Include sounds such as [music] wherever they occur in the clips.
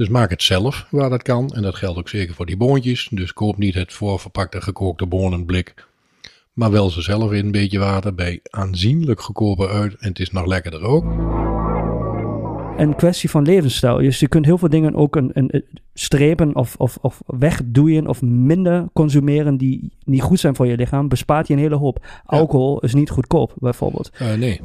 Dus maak het zelf waar dat kan. En dat geldt ook zeker voor die boontjes. Dus koop niet het voorverpakte gekookte bonenblik. Maar wel ze zelf in een beetje water bij aanzienlijk goedkoper uit. En het is nog lekkerder ook. Een kwestie van levensstijl. Dus je kunt heel veel dingen ook een, een, strepen of, of, of wegdoeien of minder consumeren die niet goed zijn voor je lichaam. Bespaart je een hele hoop. Alcohol is niet goedkoop, bijvoorbeeld. Eh, nee.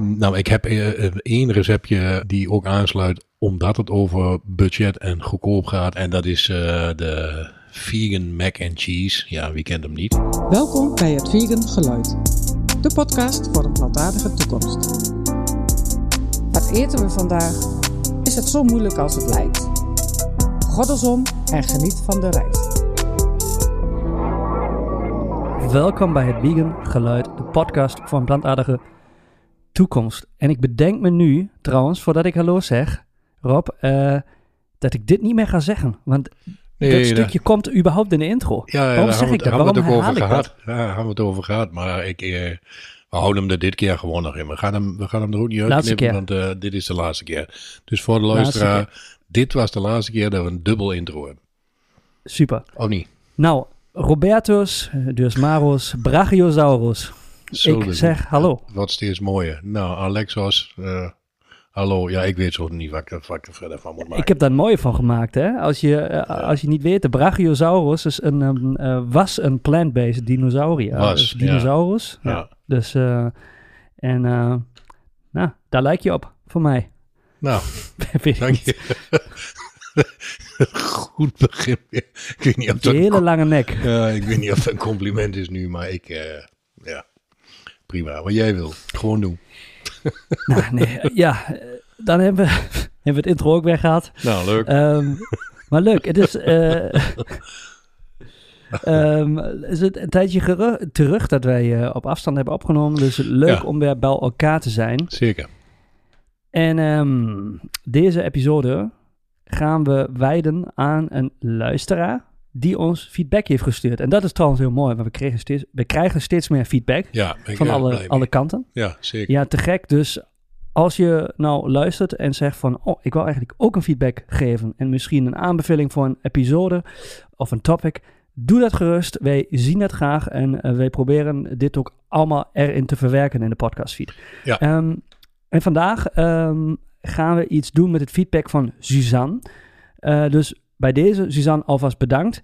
Nou, ik heb eh, eh, één receptje die ook aansluit omdat het over budget en goedkoop gaat. En dat is eh, de vegan mac and cheese. Ja, wie kent hem niet? Welkom bij het Vegan Geluid, de podcast voor een plantaardige toekomst. Wat eten we vandaag? Is het zo moeilijk als het lijkt? Goddelsom en geniet van de reis. Welkom bij het Vegan Geluid, de podcast voor een plantaardige toekomst. En ik bedenk me nu, trouwens, voordat ik hallo zeg, Rob, eh, dat ik dit niet meer ga zeggen. Want Nee, dat dat- stukje komt überhaupt in de intro. Ja, Waarom daar zeg ik dat? hebben we Waarom het ook over gehad. Ja, hebben we het over gehad. Maar ik, eh, we houden hem er dit keer gewoon nog in. We gaan hem, we gaan hem er ook niet uitknippen, want eh, dit is de laatste keer. Dus voor de luisteraar, dit was de laatste keer dat we een dubbel intro hebben. Super. Oh niet? Nou, Robertus, dus Maros, Brachiosaurus. Zo ik zeg hallo. Wat steeds mooier. Nou, Alexos, eh, hallo. Ja, ik weet zo niet wat ik, er- wat ik er verder van moet maken. Ik heb daar mooi van gemaakt, hè? Als je, eh, als je niet weet, de Brachiosaurus is een, ehm, eh, was een plant-based dinosaurier. Was, Dus dinosaurus. Ja. Ja. Dus, eh, en, eh, nou, daar lijk je op, voor mij. Nou, [laughs] dank je. [laughs] Goed begin. Ik weet niet of dat hele lange nek. Ja, ik weet niet of het een compliment is nu, maar ik, prima. Wat jij wil, gewoon doen. [laughs] nou, nee, ja, dan hebben we, [laughs] hebben we het intro ook weer gehad. Nou, leuk. Ehm, maar leuk, het is, eh, [laughs] ehm, is het een tijdje terug dat wij eh, op afstand hebben opgenomen. Dus leuk Ja. om weer bij elkaar te zijn. Zeker. En ehm, deze episode gaan we wijden aan een luisteraar die ons feedback heeft gestuurd. En dat is trouwens heel mooi, want we, kregen steeds, we krijgen steeds meer feedback Ja, van alle, kanten. Ja, zeker. Ja, te gek. Dus als je nou luistert en zegt van, oh, ik wil eigenlijk ook een feedback geven en misschien een aanbeveling voor een episode of een topic, doe dat gerust. Wij zien het graag en eh, wij proberen dit ook allemaal erin te verwerken in de podcastfeed. Ja. Ehm, en vandaag ehm, gaan we iets doen met het feedback van Suzanne. Eh, dus bij deze, Suzanne, alvast bedankt.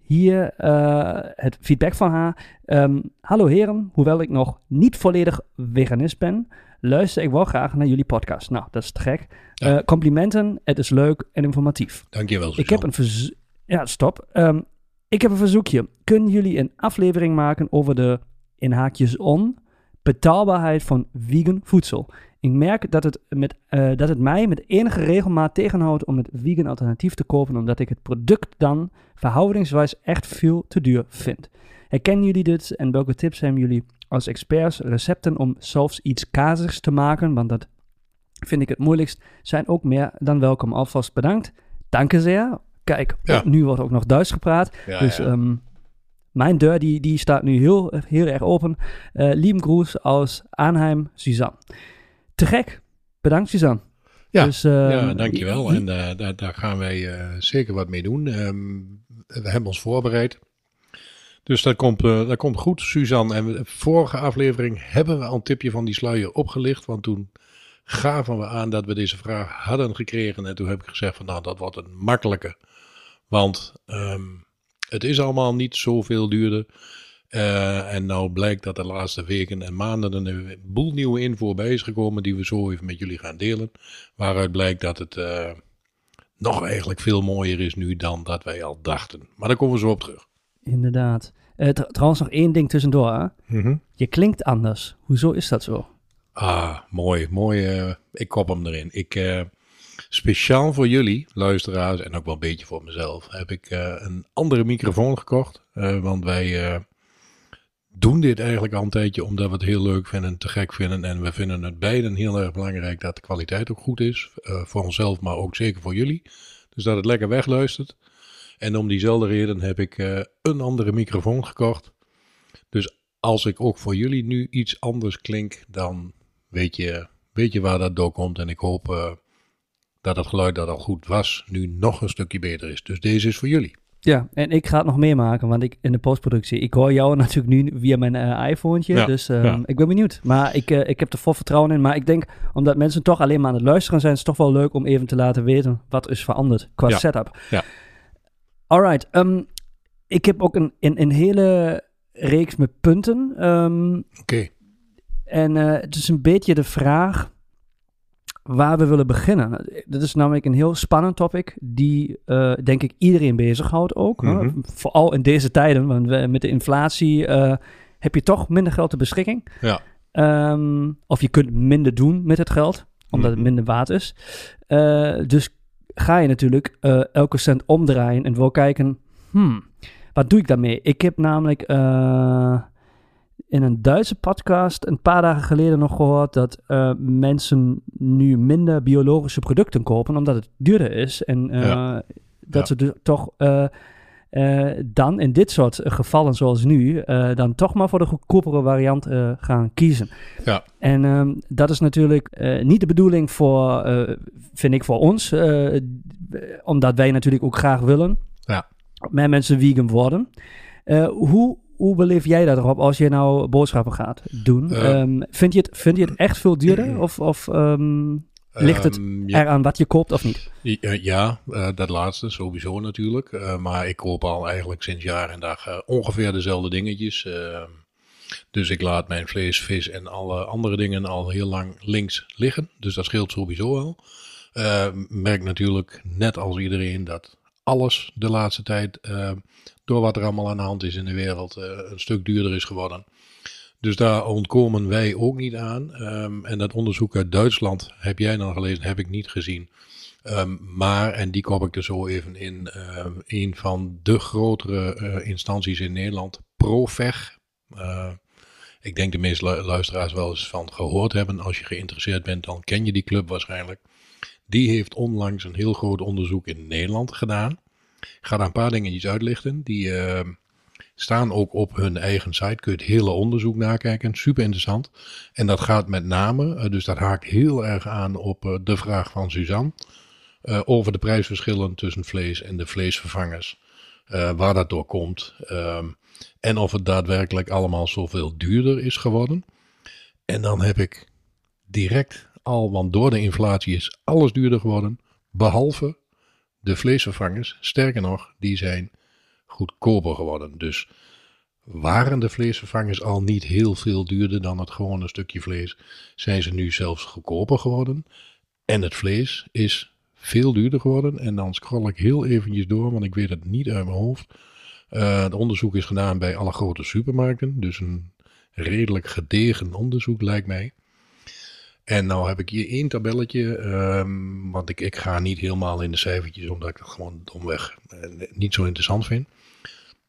Hier eh, het feedback van haar. Ehm, Hallo heren, hoewel ik nog niet volledig veganist ben, luister ik wel graag naar jullie podcast. Nou, dat is te gek. Ja. Eh, complimenten, het is leuk en informatief. Dankjewel, Ik heb een verzoek. Ja, stop. Ehm, ik heb een verzoekje. Kunnen jullie een aflevering maken over de, in haakjes on, betaalbaarheid van vegan voedsel? Ik merk dat het, met, eh, dat het mij met enige regelmaat tegenhoudt om het vegan alternatief te kopen, omdat ik het product dan verhoudingswijs echt veel te duur vind. Herkennen jullie dit en welke tips hebben jullie als experts recepten om zelfs iets kazigs te maken? Want dat vind ik het moeilijkst. Zijn ook meer dan welkom. Alvast bedankt. Dank je zeer. Kijk, Ja. nu wordt ook nog Duits gepraat. Ja, dus ja. ehm, mijn deur die, die staat nu heel, heel erg open. Eh lieve groet aus Arnhem, Suzanne. Te gek. Bedankt, Suzanne. Ja, dus, ehm, ja, dankjewel. En eh, daar, daar gaan wij eh, zeker wat mee doen. Ehm, we hebben ons voorbereid. Dus dat komt, eh, dat komt goed, Suzanne. En de vorige aflevering hebben we al een tipje van die sluier opgelicht. Want toen gaven we aan dat we deze vraag hadden gekregen. En toen heb ik gezegd van nou, dat wordt een makkelijke. Want ehm, het is allemaal niet zoveel duurder. Eh, en nou blijkt dat de laatste weken en maanden er een boel nieuwe info bij is gekomen die we zo even met jullie gaan delen. Waaruit blijkt dat het eh, nog eigenlijk veel mooier is nu dan dat wij al dachten. Maar daar komen we zo op terug. Inderdaad. Tr- trouwens nog één ding tussendoor. Hè? Mhm. Je klinkt anders. Hoezo is dat zo? Ah, mooi, mooi. ik kop hem erin. Ik, speciaal voor jullie, luisteraars, en ook wel een beetje voor mezelf, heb ik een andere microfoon gekocht. Want wij doen dit eigenlijk al een tijdje omdat we het heel leuk vinden, te gek vinden. En we vinden het beiden heel erg belangrijk dat de kwaliteit ook goed is. eh, voor onszelf, maar ook zeker voor jullie. Dus dat het lekker wegluistert. En om diezelfde reden heb ik eh, een andere microfoon gekocht. Dus als ik ook voor jullie nu iets anders klink, dan weet je, weet je waar dat door komt. En ik hoop eh, dat het geluid dat al goed was, nu nog een stukje beter is. Dus deze is voor jullie. Ja, en ik ga het nog meemaken, want ik in de postproductie, ik hoor jou [laughs] natuurlijk nu via mijn uh, iPhonetje, Ja, dus ehm, ja. ik ben benieuwd. Maar ik, eh, ik heb er vol vertrouwen in, maar ik denk, omdat mensen toch alleen maar aan het luisteren zijn, is het toch wel leuk om even te laten weten wat is veranderd qua Ja, setup. ja. Alright, ehm, ik heb ook een, een, een hele reeks met punten. ehm, Oké, en eh, het is een beetje de vraag waar we willen beginnen. Dat is namelijk een heel spannend topic die, eh, denk ik, iedereen bezighoudt ook. Mhm. Vooral in deze tijden, want we, met de inflatie eh, heb je toch minder geld ter beschikking. ja. Ehm, of je kunt minder doen met het geld, omdat het Mhm. minder waard is. Eh, dus ga je natuurlijk elke cent omdraaien en wil kijken, hmm, wat doe ik daarmee? Ik heb namelijk in een Duitse podcast een paar dagen geleden nog gehoord dat eh, mensen nu minder biologische producten kopen omdat het duurder is. En eh, Ja. dat Ja. ze dus toch eh, dan in dit soort gevallen zoals nu, dan toch maar voor de goedkopere variant gaan kiezen. Ja. En ehm, dat is natuurlijk niet de bedoeling voor, vind ik, voor ons, omdat wij natuurlijk ook graag willen Ja. meer mensen vegan worden. Hoe, hoe beleef jij dat erop als je nou boodschappen gaat doen? Eh. Ehm, vind, je het, vind je het echt veel duurder? [clears throat] Of, of ehm, ligt het ja, eraan wat je koopt of niet? Ja, ja, eh, dat laatste sowieso natuurlijk. Eh, maar ik koop al eigenlijk sinds jaar en dag eh, ongeveer dezelfde dingetjes. Eh, dus ik laat mijn vlees, vis en alle andere dingen al heel lang links liggen. Dus dat scheelt sowieso al. Eh, merk natuurlijk, net als iedereen, dat alles de laatste tijd, eh, door wat er allemaal aan de hand is in de wereld, eh, een stuk duurder is geworden. Dus daar ontkomen wij ook niet aan. Ehm, en dat onderzoek uit Duitsland heb jij dan gelezen, heb ik niet gezien. Ehm, maar, en die kop ik er zo even in, ehm, een van de grotere eh, instanties in Nederland, ProVeg. Ik denk de meeste lu- luisteraars wel eens van gehoord hebben. Als je geïnteresseerd bent, dan ken je die club waarschijnlijk. Die heeft onlangs een heel groot onderzoek in Nederland gedaan. Ga daar een paar dingetjes uitlichten. Die ehm, staan ook op hun eigen site. Kun je het hele onderzoek nakijken. Super interessant. En dat gaat met name, eh, dus dat haakt heel erg aan op eh, de vraag van Suzanne. eh, over de prijsverschillen tussen vlees en de vleesvervangers. eh, waar dat door komt. ehm, en of het daadwerkelijk allemaal zoveel duurder is geworden. En dan heb ik direct al, want door de inflatie is alles duurder geworden. Behalve de vleesvervangers. Sterker nog, die zijn goedkoper geworden. Dus waren de vleesvervangers al niet heel veel duurder dan het gewone stukje vlees, zijn ze nu zelfs goedkoper geworden. En het vlees is veel duurder geworden. En dan scroll ik heel eventjes door, want ik weet het niet uit mijn hoofd. Eh, het onderzoek is gedaan bij alle grote supermarkten. Dus een redelijk gedegen onderzoek lijkt mij. En nou heb ik hier één tabelletje, ehm, want ik, ik ga niet helemaal in de cijfertjes, omdat ik dat gewoon domweg eh, niet zo interessant vind.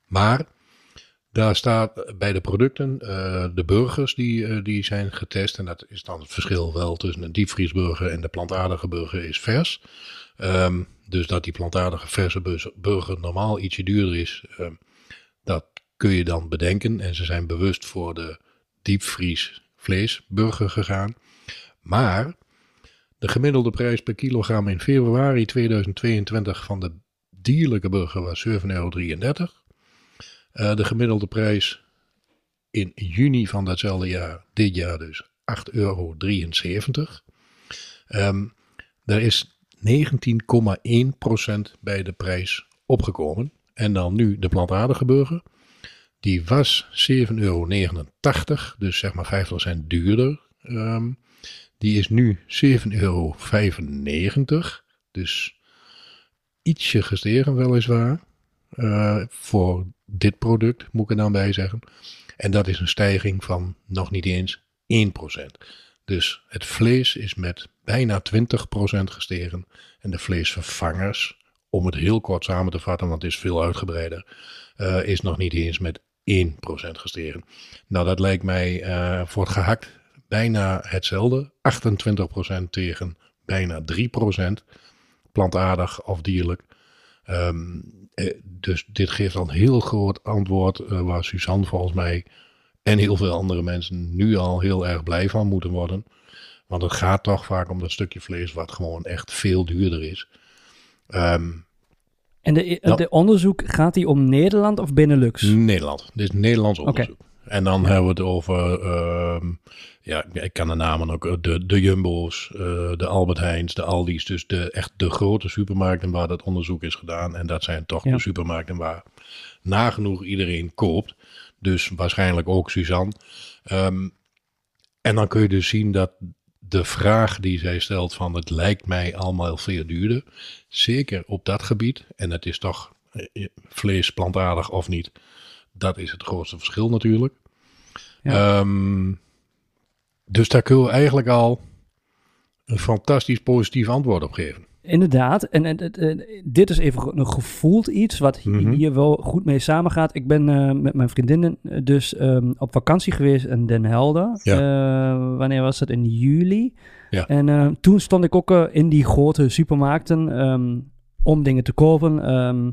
Maar daar staat bij de producten eh, de burgers die, eh, die zijn getest. En dat is dan het verschil wel tussen een diepvriesburger en de plantaardige burger is vers. Ehm, dus dat die plantaardige verse burger normaal ietsje duurder is, ehm, dat kun je dan bedenken. En ze zijn bewust voor de diepvries vleesburger gegaan. Maar de gemiddelde prijs per kilogram in februari 2022 van de dierlijke burger was 7,33 euro. Eh, de gemiddelde prijs in juni van datzelfde jaar, dit jaar dus, 8,73 euro. Ehm, er is 19,1% bij de prijs opgekomen. En dan nu de plantaardige burger. Die was 7,89 euro, dus zeg maar 50 cent duurder. Ehm, die is nu 7,95 euro. Dus ietsje gestegen weliswaar. eh, voor dit product, moet ik er dan bij zeggen. En dat is een stijging van nog niet eens 1%. Dus het vlees is met bijna 20% gestegen. En de vleesvervangers, om het heel kort samen te vatten, want het is veel uitgebreider, eh, is nog niet eens met 1% gestegen. Nou, dat lijkt mij eh, voor het gehakt bijna hetzelfde. 28% tegen bijna 3% plantaardig of dierlijk. Ehm, eh, dus dit geeft al een heel groot antwoord eh, waar Suzanne volgens mij en heel veel andere mensen nu al heel erg blij van moeten worden. Want het gaat toch vaak om dat stukje vlees wat gewoon echt veel duurder is. Ehm, En de, onderzoek, gaat die om Nederland of Benelux? Nederland. Dit is Nederlands onderzoek. En dan hebben we het over, ehm, ja, ik kan de namen ook, eh, de, de Jumbo's, eh, de Albert Heijns, de Aldi's. Dus de, echt de grote supermarkten waar dat onderzoek is gedaan. En dat zijn toch Ja. de supermarkten waar nagenoeg iedereen koopt. Dus waarschijnlijk ook Suzanne. Ehm, en dan kun je dus zien dat de vraag die zij stelt van het lijkt mij allemaal veel duurder. Zeker op dat gebied. En het is toch eh, vlees plantaardig of niet. Dat is het grootste verschil natuurlijk. Ja. Ehm, dus daar kunnen we eigenlijk al een fantastisch positief antwoord op geven. Inderdaad. En, en, dit is even een gevoeld iets wat Mhm. hier wel goed mee samengaat. Ik ben eh, met mijn vriendinnen eh, dus ehm, op vakantie geweest in Den Helder. Eh, wanneer was dat? In juli. Ja. En eh, toen stond ik ook in die grote supermarkten ehm, om dingen te kopen ehm,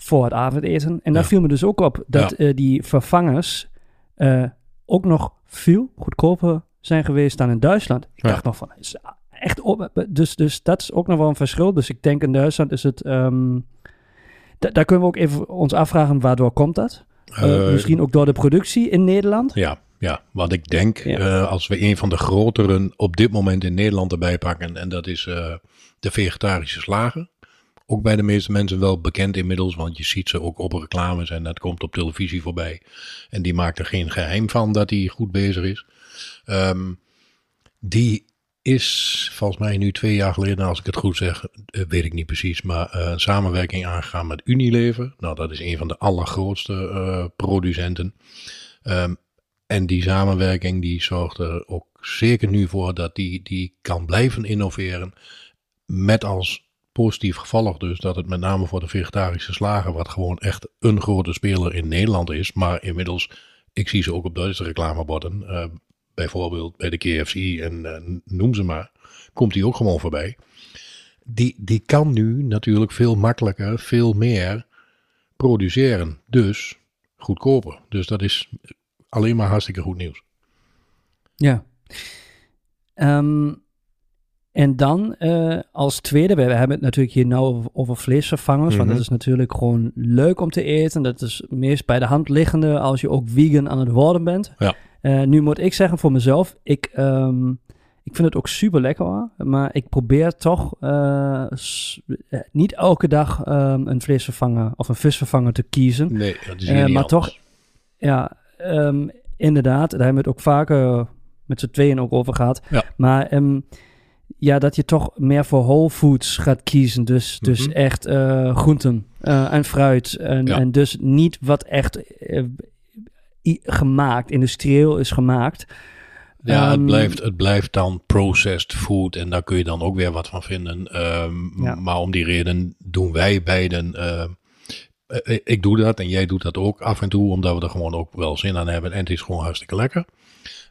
voor het avondeten. En daar Ja. viel me dus ook op dat eh, die vervangers eh, ook nog veel goedkoper zijn geweest dan in Duitsland. Ik Ja. dacht nog van, is echt op, dus, dus dat is ook nog wel een verschil. Dus ik denk in Duitsland is het, da- daar kunnen we ook even ons afvragen, waardoor komt dat? Eh, Eh, misschien ook door de productie in Nederland? Ja, ja, wat ik denk, eh, als we een van de grotere op dit moment in Nederland erbij pakken, en dat is eh, de vegetarische slager. Ook bij de meeste mensen wel bekend inmiddels, want je ziet ze ook op reclames en dat komt op televisie voorbij. En die maakt er geen geheim van dat hij goed bezig is. Ehm, die is volgens mij nu twee jaar geleden, als ik het goed zeg, eh, weet ik niet precies, maar eh, een samenwerking aangegaan met Unilever. Nou, dat is een van de allergrootste eh, producenten. Ehm, en die samenwerking die zorgt er ook zeker nu voor dat die, die kan blijven innoveren. Met als positief gevolg dus dat het met name voor de vegetarische slager, wat gewoon echt een grote speler in Nederland is. Maar inmiddels, ik zie ze ook op Duitse reclameborden. eh, bijvoorbeeld bij de KFC en eh, noem ze maar. Komt die ook gewoon voorbij. Die, die kan nu natuurlijk veel makkelijker, veel meer produceren. Dus goedkoper. Dus dat is alleen maar hartstikke goed nieuws. Ja. Ehm, en dan eh, als tweede, we, hebben het natuurlijk hier nou over, over vleesvervangers, want Mhm. dat is natuurlijk gewoon leuk om te eten. Dat is meest bij de hand liggende als je ook vegan aan het worden bent. Ja. Eh, nu moet ik zeggen voor mezelf, ik, ehm, ik vind het ook super lekker hoor, maar ik probeer toch eh, niet elke dag ehm, een vleesvervanger of een visvervanger te kiezen. Nee, dat is niet maar anders. toch, ja, ehm, inderdaad, daar hebben we het ook vaker met z'n tweeën ook over gehad. Ja. Maar ja, dat je toch meer voor whole foods gaat kiezen. Dus, dus Mhm. echt eh, groenten eh, en fruit. En, Ja. en dus niet wat echt eh, i- gemaakt, industrieel is gemaakt. Ja, het, Ehm, blijft, het blijft dan processed food en daar kun je dan ook weer wat van vinden. Ehm, Ja. Maar om die reden doen wij beiden. ik doe dat en jij doet dat ook af en toe, omdat we er gewoon ook wel zin aan hebben. En het is gewoon hartstikke lekker.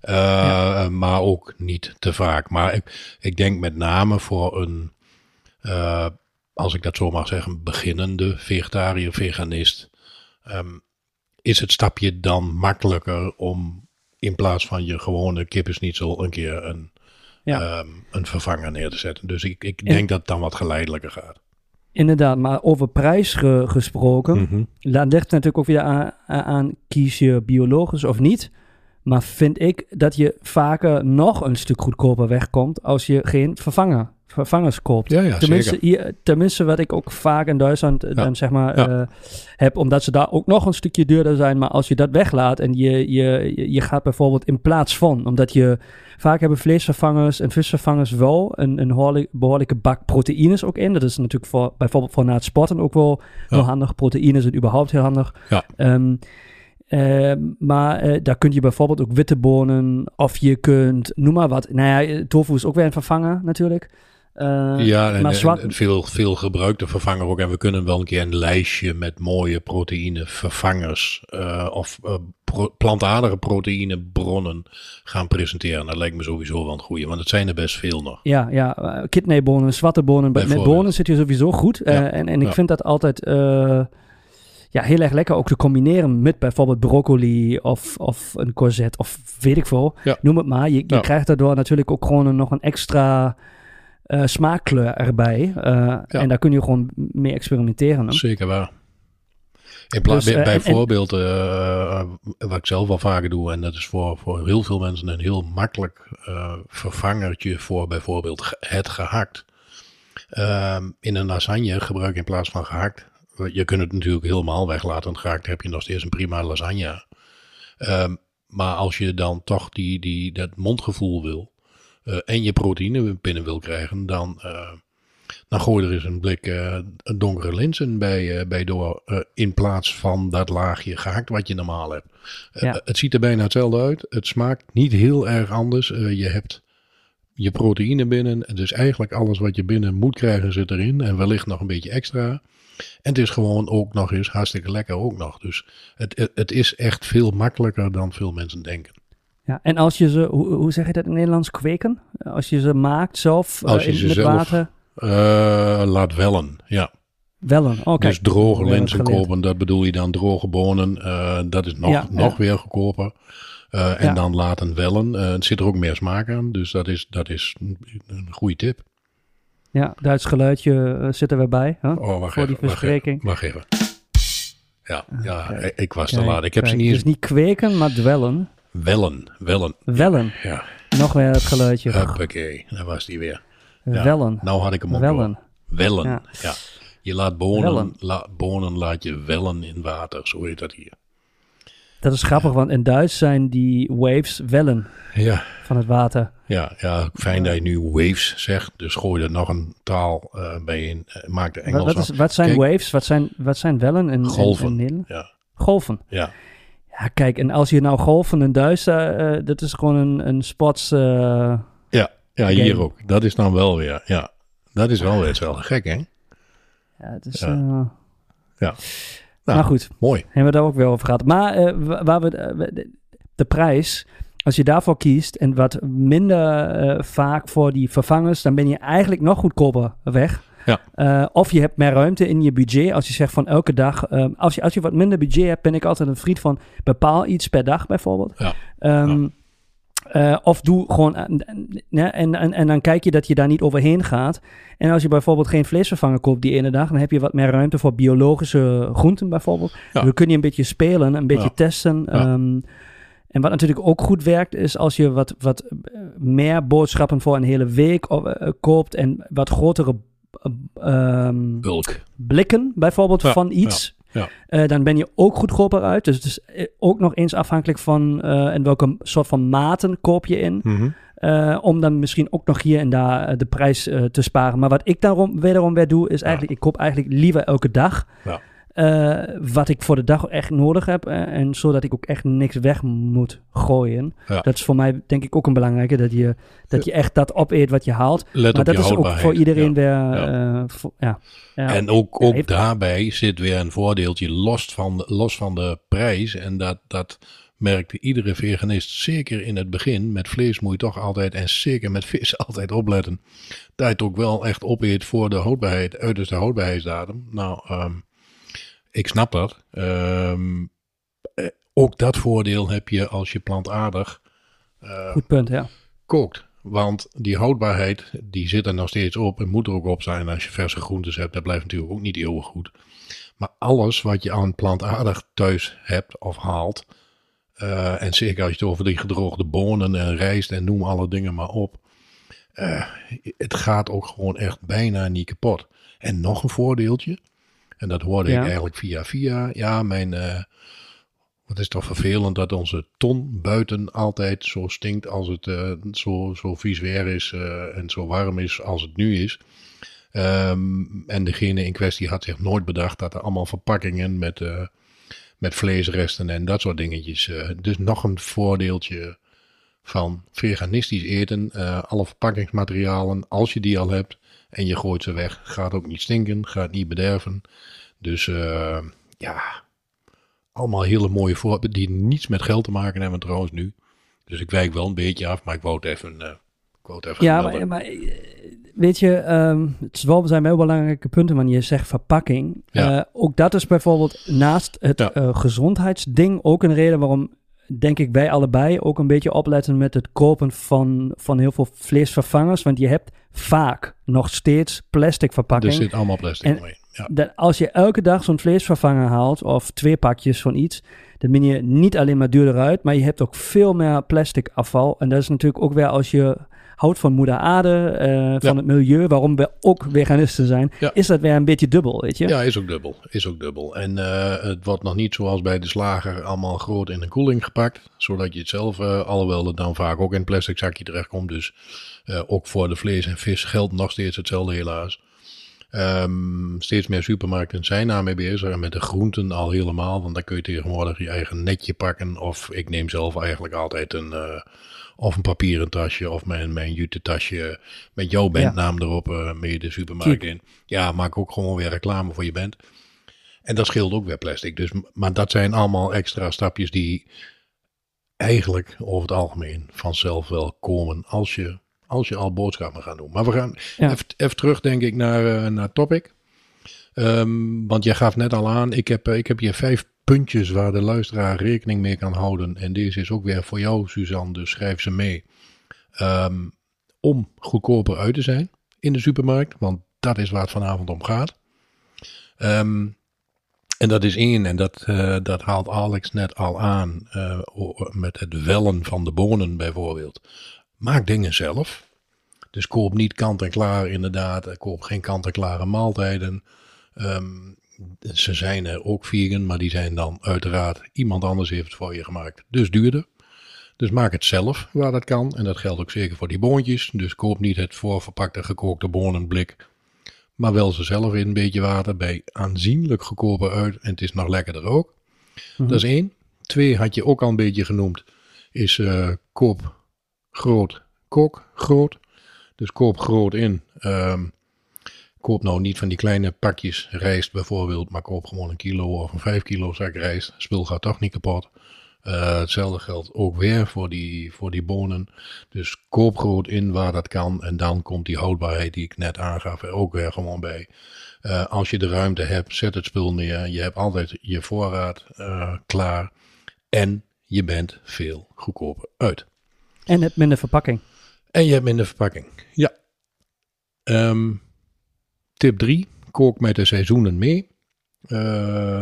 Eh, Maar ook niet te vaak. Maar ik, ik denk met name voor een, eh, als ik dat zo mag zeggen, beginnende vegetariër, veganist. ehm, is het stapje dan makkelijker om in plaats van je gewone kippensnietsel een keer een, Ja. ehm, een vervanger neer te zetten. Dus ik, ik En- denk dat het dan wat geleidelijker gaat. Inderdaad, maar over prijs ge- gesproken. Mhm. Dat ligt natuurlijk ook weer aan, aan kies je biologisch of niet. Maar vind ik dat je vaker nog een stuk goedkoper wegkomt als je geen vervanger, vervangers koopt. Ja, ja, tenminste, zeker. hier, tenminste, wat ik ook vaak in Duitsland eh, Ja. dan zeg maar eh, heb, omdat ze daar ook nog een stukje duurder zijn. Maar als je dat weglaat en je, je, je- gaat bijvoorbeeld in plaats van, omdat je vaak hebben vleesvervangers en visvervangers wel een, een behoorlijk- behoorlijke bak proteïnes ook in. Dat is natuurlijk voor, bijvoorbeeld voor na het sporten ook wel heel handig. Proteïnen zijn überhaupt heel handig. Ja. Ehm, ehm, maar eh, daar kun je bijvoorbeeld ook witte bonen of je kunt, noem maar wat. Nou ja, tofu is ook weer een vervanger natuurlijk. Eh, ja, en, maar en- zwart- en veel, veel gebruikte vervanger ook. En we kunnen wel een keer een lijstje met mooie proteïne vervangers eh, of eh, pro- plantaardige proteïnebronnen gaan presenteren. Dat lijkt me sowieso wel een goede, want het zijn er best veel nog. Ja, ja uh, kidneybonen, zwarte bonen. Met- bonen zit je sowieso goed. Eh, Ja, en, en ik ja. vind dat altijd... ja, heel erg lekker ook te combineren met bijvoorbeeld broccoli of, of een courgette of weet ik veel. Ja. Noem het maar. Je, je Ja. krijgt daardoor natuurlijk ook gewoon een, nog een extra eh, smaakkleur erbij. Eh, En daar kun je gewoon mee experimenteren. hè. Zeker waar. In plaats Dus, bij, bijvoorbeeld, eh, wat ik zelf wel vaker doe, en dat is voor, voor heel veel mensen een heel makkelijk vervangertje voor bijvoorbeeld het gehakt. Ehm, in een lasagne gebruik je in plaats van gehakt. Je kunt het natuurlijk helemaal weglaten. Gehakt heb je nog steeds een prima lasagne. Ehm, maar als je dan toch die, die, dat mondgevoel wil eh, en je proteïne binnen wil krijgen, dan, eh, dan gooi er eens een blik eh, donkere linzen bij, bij door. in plaats van dat laagje gehakt wat je normaal hebt. Ja. het ziet er bijna hetzelfde uit. Het smaakt niet heel erg anders. Je hebt je proteïne binnen. Dus eigenlijk alles wat je binnen moet krijgen zit erin. En wellicht nog een beetje extra. En het is gewoon ook nog eens hartstikke lekker ook nog. Dus het, het, het is echt veel makkelijker dan veel mensen denken. Ja, en als je ze, hoe, hoe zeg je dat in het Nederlands, kweken? Als je ze maakt zelf eh, Als je in, ze met zelf- water? Eh, laat wellen, ja. Wellen, oké. dus droge geleerd. kopen, dat bedoel je dan droge bonen. eh, dat is nog, Ja, nog ja. weer goedkoper. En Ja. dan laten wellen. Het zit er ook meer smaak aan. Dus dat is, dat is een goede tip. Ja, Duits geluidje eh, zit er weer bij. Oh, wacht Voor even. die wacht verspreking. even, Wacht even. Ja, ja kijk. ik was te Kijk, laat. Ik heb ze niet eens... Dus niet kweken, maar dwellen. Wellen, wellen. Wellen. Ja, Nog weer het geluidje. huppakee. Daar was die weer. ja. Wellen. Nou had ik hem ook Wellen. Wellen, Ja. ja. Je laat bonen, la- bonen laat je wellen in water. Zo heet dat hier. Dat is grappig, want in Duits zijn die waves wellen Ja, van het water. Ja, ja fijn dat je nu waves zegt. Dus gooi er nog een taal eh, bij in. Eh, maak de Engels wat, is, wat zijn Kijk. waves? Wat zijn, wat zijn wellen in- Golven. Nederland? Ja, Golven. ja. Ja, kijk, en als je nou golven in Duits, eh, dat is gewoon een, een sports... eh, ja, ja hier Game. ook. Dat is dan wel weer, ja. Dat is wel weer hetzelfde. Gek, hè? ja, het is... Ja. Ja. maar goed, Mooi. hebben we daar ook weer over gehad. Maar wa- waar we, de prijs, als je daarvoor kiest en wat minder eh, vaak voor die vervangers, dan ben je eigenlijk nog goedkoper weg. Ja. Eh, of je hebt meer ruimte in je budget. Als je zegt van elke dag, ehm, als, je, als je wat minder budget hebt, ben ik altijd een vriend van bepaal iets per dag bijvoorbeeld. Ja. Ehm, eh, of doe gewoon, en, en, en, dan kijk je dat je daar niet overheen gaat. En als je bijvoorbeeld geen vleesvervanger koopt die ene dag, dan heb je wat meer ruimte voor biologische groenten bijvoorbeeld. Ja. Dan kun je een beetje spelen, een beetje Ja. testen. Ja. Ehm, en wat natuurlijk ook goed werkt, is als je wat, wat eh, meer boodschappen voor een hele week of, eh, koopt en wat grotere eh, ehm, Bulk. blikken bijvoorbeeld Ja, van iets. ja, ja. eh, dan ben je ook goedkoper uit. Dus het is eh, ook nog eens afhankelijk van eh en welke soort van maten koop je in. Mhm. eh, om dan misschien ook nog hier en daar eh, de prijs eh, te sparen. Maar wat ik daarom wederom weer doe, is eigenlijk, ik koop eigenlijk liever elke dag. Ja. Eh, wat ik voor de dag echt nodig heb. eh, en zodat ik ook echt niks weg moet gooien. Ja. Dat is voor mij denk ik ook een belangrijke. Dat je, dat je echt dat opeet wat je haalt. Let maar dat is ook voor iedereen Ja. weer... Ja. eh, voor- ja. Ja. En ook, ook daarbij zit weer een voordeeltje los van, de- los van de prijs. En dat, dat merkte iedere veganist, zeker in het begin. Met vlees moet je toch altijd, en zeker met vis, [laughs] altijd opletten. Dat je het ook wel echt opeet voor de houdbaarheid, uiterste houdbaarheidsdatum. Nou, ehm, ik snap dat. Ehm, eh, ook dat voordeel heb je als je plantaardig eh, Goed punt, ja. kookt. Want die houdbaarheid, die zit er nog steeds op en moet er ook op zijn. Als je verse groentes hebt, dat blijft natuurlijk ook niet eeuwig goed. Maar alles wat je aan plantaardig thuis hebt of haalt, eh, en zeker als je het over die gedroogde bonen en rijst en noem alle dingen maar op. het gaat ook gewoon echt bijna niet kapot. En nog een voordeeltje, en dat hoorde Ja. ik eigenlijk via via. Ja, mijn, eh, wat is toch vervelend dat onze ton buiten altijd zo stinkt als het eh, zo, zo vies weer is eh, en zo warm is als het nu is. Ehm, en degene in kwestie had zich nooit bedacht dat er allemaal verpakkingen met, met vleesresten en dat soort dingetjes. dus nog een voordeeltje van veganistisch eten. alle verpakkingsmaterialen, als je die al hebt en je gooit ze weg, gaat ook niet stinken, gaat niet bederven. Dus eh, ja, allemaal hele mooie voorbeelden die niets met geld te maken hebben trouwens nu. Dus ik wijk wel een beetje af, maar ik wou het even wou het even Ja, maar, maar eh, weet je, ehm, het is wel, zijn wel belangrijke punten, want je zegt verpakking. Ja. Ook dat is bijvoorbeeld naast het Ja. gezondheidsding ook een reden waarom, denk ik, wij allebei ook een beetje opletten met het kopen van, van heel veel vleesvervangers. Want je hebt vaak nog steeds plastic er verpakking. zit allemaal plastic En- omheen. Ja. dat als je elke dag zo'n vleesvervanger haalt, of twee pakjes van iets, dan ben je niet alleen maar duurder uit, maar je hebt ook veel meer plastic afval. En dat is natuurlijk ook weer als je houdt van moeder aarde, eh, van het milieu, waarom we ook veganisten zijn, is dat weer een beetje dubbel, weet je? Ja, is ook dubbel. Is ook dubbel. En eh, het wordt nog niet zoals bij de slager allemaal groot in een koeling gepakt. Zodat je het zelf, eh, alhoewel het dan vaak ook in een plastic zakje terechtkomt. Dus ook voor de vlees en vis geldt nog steeds hetzelfde helaas. Ehm, steeds meer supermarkten zijn daarmee bezig. En met de groenten al helemaal. Want dan kun je tegenwoordig je eigen netje pakken. Of ik neem zelf eigenlijk altijd een... of een papieren tasje of mijn, mijn jute tasje met jouw bandnaam erop eh, mee de supermarkt in. Ja, maak ook gewoon weer reclame voor je band. En dat scheelt ook weer plastic. Dus, maar dat zijn allemaal extra stapjes die eigenlijk over het algemeen vanzelf wel komen als je, als je al boodschappen gaat doen. Maar we gaan Ja. even, even terug, denk ik, naar, eh, naar topic. Ehm, want jij gaf net al aan, ik heb, eh, ik heb hier vijf puntjes waar de luisteraar rekening mee kan houden. En deze is ook weer voor jou, Suzanne, dus schrijf ze mee. Ehm, om goedkoper uit te zijn in de supermarkt, want dat is waar het vanavond om gaat. Ehm, en dat is één, en dat, eh, dat haalt Alex net al aan, eh, met het wellen van de bonen bijvoorbeeld. Maak dingen zelf. Dus koop niet kant-en-klaar inderdaad. Koop geen kant-en-klare maaltijden. Ehm, ze zijn er ook vegan, maar die zijn dan uiteraard iemand anders heeft het voor je gemaakt. Dus duurder. Dus maak het zelf waar dat kan. En dat geldt ook zeker voor die boontjes. Dus koop niet het voorverpakte gekookte bonenblik. Maar wel ze zelf in een beetje water bij aanzienlijk goedkoper uit. En het is nog lekkerder ook. Mhm. Dat is één. Twee had je ook al een beetje genoemd. Is eh, koop groot, kook groot. Dus koop groot in. Ehm, koop nou niet van die kleine pakjes rijst bijvoorbeeld. Maar koop gewoon een kilo of een vijf kilo zak rijst. Spul gaat toch niet kapot. Eh, hetzelfde geldt ook weer voor die, voor die bonen. Dus koop groot in waar dat kan. En dan komt die houdbaarheid die ik net aangaf er ook weer gewoon bij. Eh, als je de ruimte hebt, zet het spul neer. Je hebt altijd je voorraad eh, klaar. En je bent veel goedkoper uit. En het minder verpakking. En je hebt minder verpakking. Ja. Ehm, tip 3. Kook met de seizoenen mee. Eh,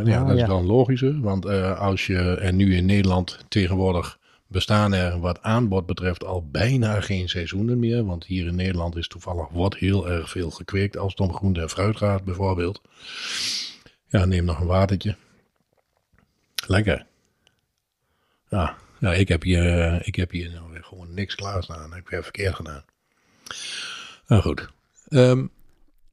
ja, Ah, dat ja. is wel een logische. Want eh, als je er nu in Nederland tegenwoordig bestaan er wat aanbod betreft al bijna geen seizoenen meer. Want hier in Nederland is toevallig wat heel erg veel gekweekt als het om groente en fruit gaat bijvoorbeeld. Ja, neem nog een watertje. Lekker. Ja, ja ik, heb hier, eh, ik heb hier nou weer gewoon niks klaarstaan. Dat heb ik weer verkeerd gedaan. Nou goed. Ehm,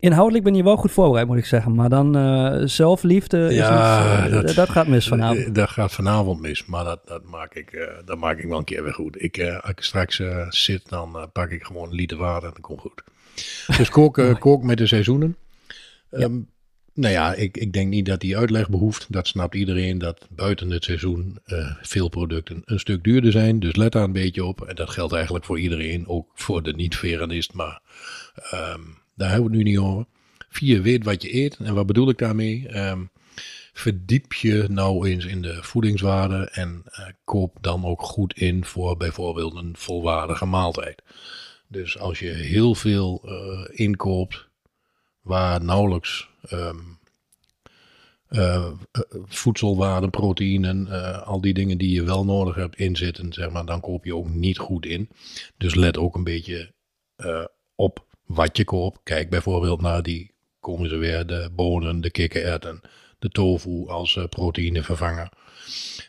Inhoudelijk ben je wel goed voorbereid, moet ik zeggen. Maar dan eh, zelfliefde, is Ja, iets, eh, dat- dat, gaat mis vanavond. Dat gaat vanavond mis, maar dat, dat, maak, ik, eh, dat maak ik wel een keer weer goed. Ik, als ik straks zit, dan pak ik gewoon een liter water en dat komt goed. [laughs] Dus kook, kook met de seizoenen. Ehm, Nou ja, ik, ik denk niet dat die uitleg behoeft. Dat snapt iedereen dat buiten het seizoen veel producten een stuk duurder zijn. Dus let daar een beetje op. En dat geldt eigenlijk voor iedereen, ook voor de niet-veganist. Maar ehm, daar hebben we het nu niet over. Vier, weet wat je eet. En wat bedoel ik daarmee? Ehm, verdiep je nou eens in de voedingswaarde en eh, koop dan ook goed in voor bijvoorbeeld een volwaardige maaltijd. Dus als je heel veel eh, inkoopt waar nauwelijks ehm, eh, voedselwaarde, proteïnen, eh, al die dingen die je wel nodig hebt inzitten, zeg maar, dan koop je ook niet goed in. Dus let ook een beetje op wat je koopt. Kijk bijvoorbeeld naar die, komen ze weer, de bonen, de kikkererwten, de tofu als eh, proteïnevervanger.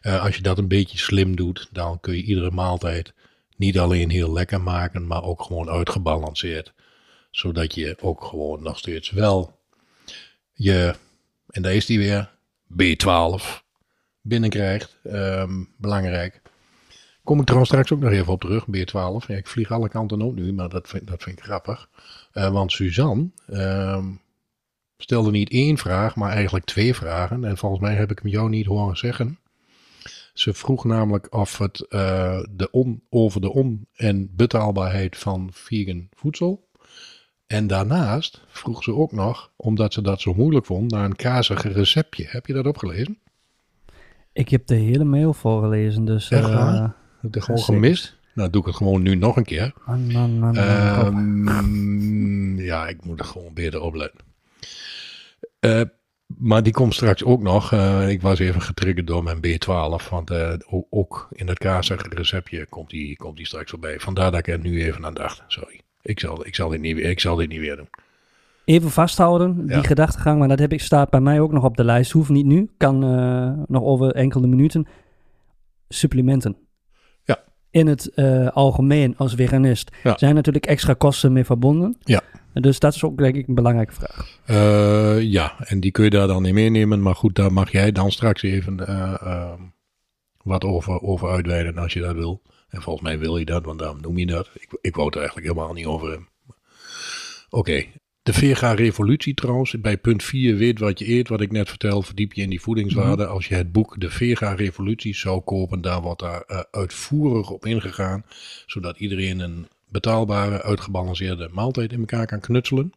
Eh, als je dat een beetje slim doet, dan kun je iedere maaltijd niet alleen heel lekker maken, maar ook gewoon uitgebalanceerd. Zodat je ook gewoon nog steeds wel je, en daar is die weer, B12 binnenkrijgt. Ehm, belangrijk. Kom ik trouwens straks ook nog even op terug, B12. Ja, ik vlieg alle kanten op nu, maar dat vind, dat vind ik grappig. Eh, want Suzanne ehm, stelde niet één vraag, maar eigenlijk twee vragen. En volgens mij heb ik hem jou niet horen zeggen. Ze vroeg namelijk of het eh, de on, over de on- en betaalbaarheid van vegan voedsel. En daarnaast vroeg ze ook nog, omdat ze dat zo moeilijk vond, naar een kazig receptje. Heb je dat opgelezen? Ik heb de hele mail voorgelezen, dus... Echt eh, Heb het gewoon Zeker. gemist? Nou, doe ik het gewoon nu nog een keer. man, man, man, man, kom. Ehm, ja, ik moet er gewoon beter op letten. Eh, maar die komt straks ook nog. Eh, ik was even getriggerd door mijn B12. Want eh, ook in dat kazige receptje komt die, komt die straks voorbij. Vandaar dat ik er nu even aan dacht. Sorry. Ik zal, ik zal, dit, niet, weer- ik zal dit niet weer doen. Even vasthouden, die Ja. gedachtegang, maar dat heb ik, staat bij mij ook nog op de lijst. Hoeft niet nu, kan nog over enkele minuten. Supplementen. In het eh, algemeen als veganist Ja. zijn natuurlijk extra kosten mee verbonden. Ja. Dus dat is ook denk ik een belangrijke vraag. Eh, ja, en die kun je daar dan in meenemen. Maar goed, daar mag jij dan straks even eh, ehm, wat over, over uitweiden als je dat wil. En volgens mij wil je dat, want daarom noem je dat. Ik, ik wou het er eigenlijk helemaal niet over hebben. Oké, de vega-revolutie trouwens. Bij punt 4, weet wat je eet, wat ik net vertel, verdiep je in die voedingswaarde. Als je het boek De Vega-revolutie zou kopen, daar wordt daar eh, uitvoerig op ingegaan. Zodat iedereen een betaalbare, uitgebalanceerde maaltijd in elkaar kan knutselen.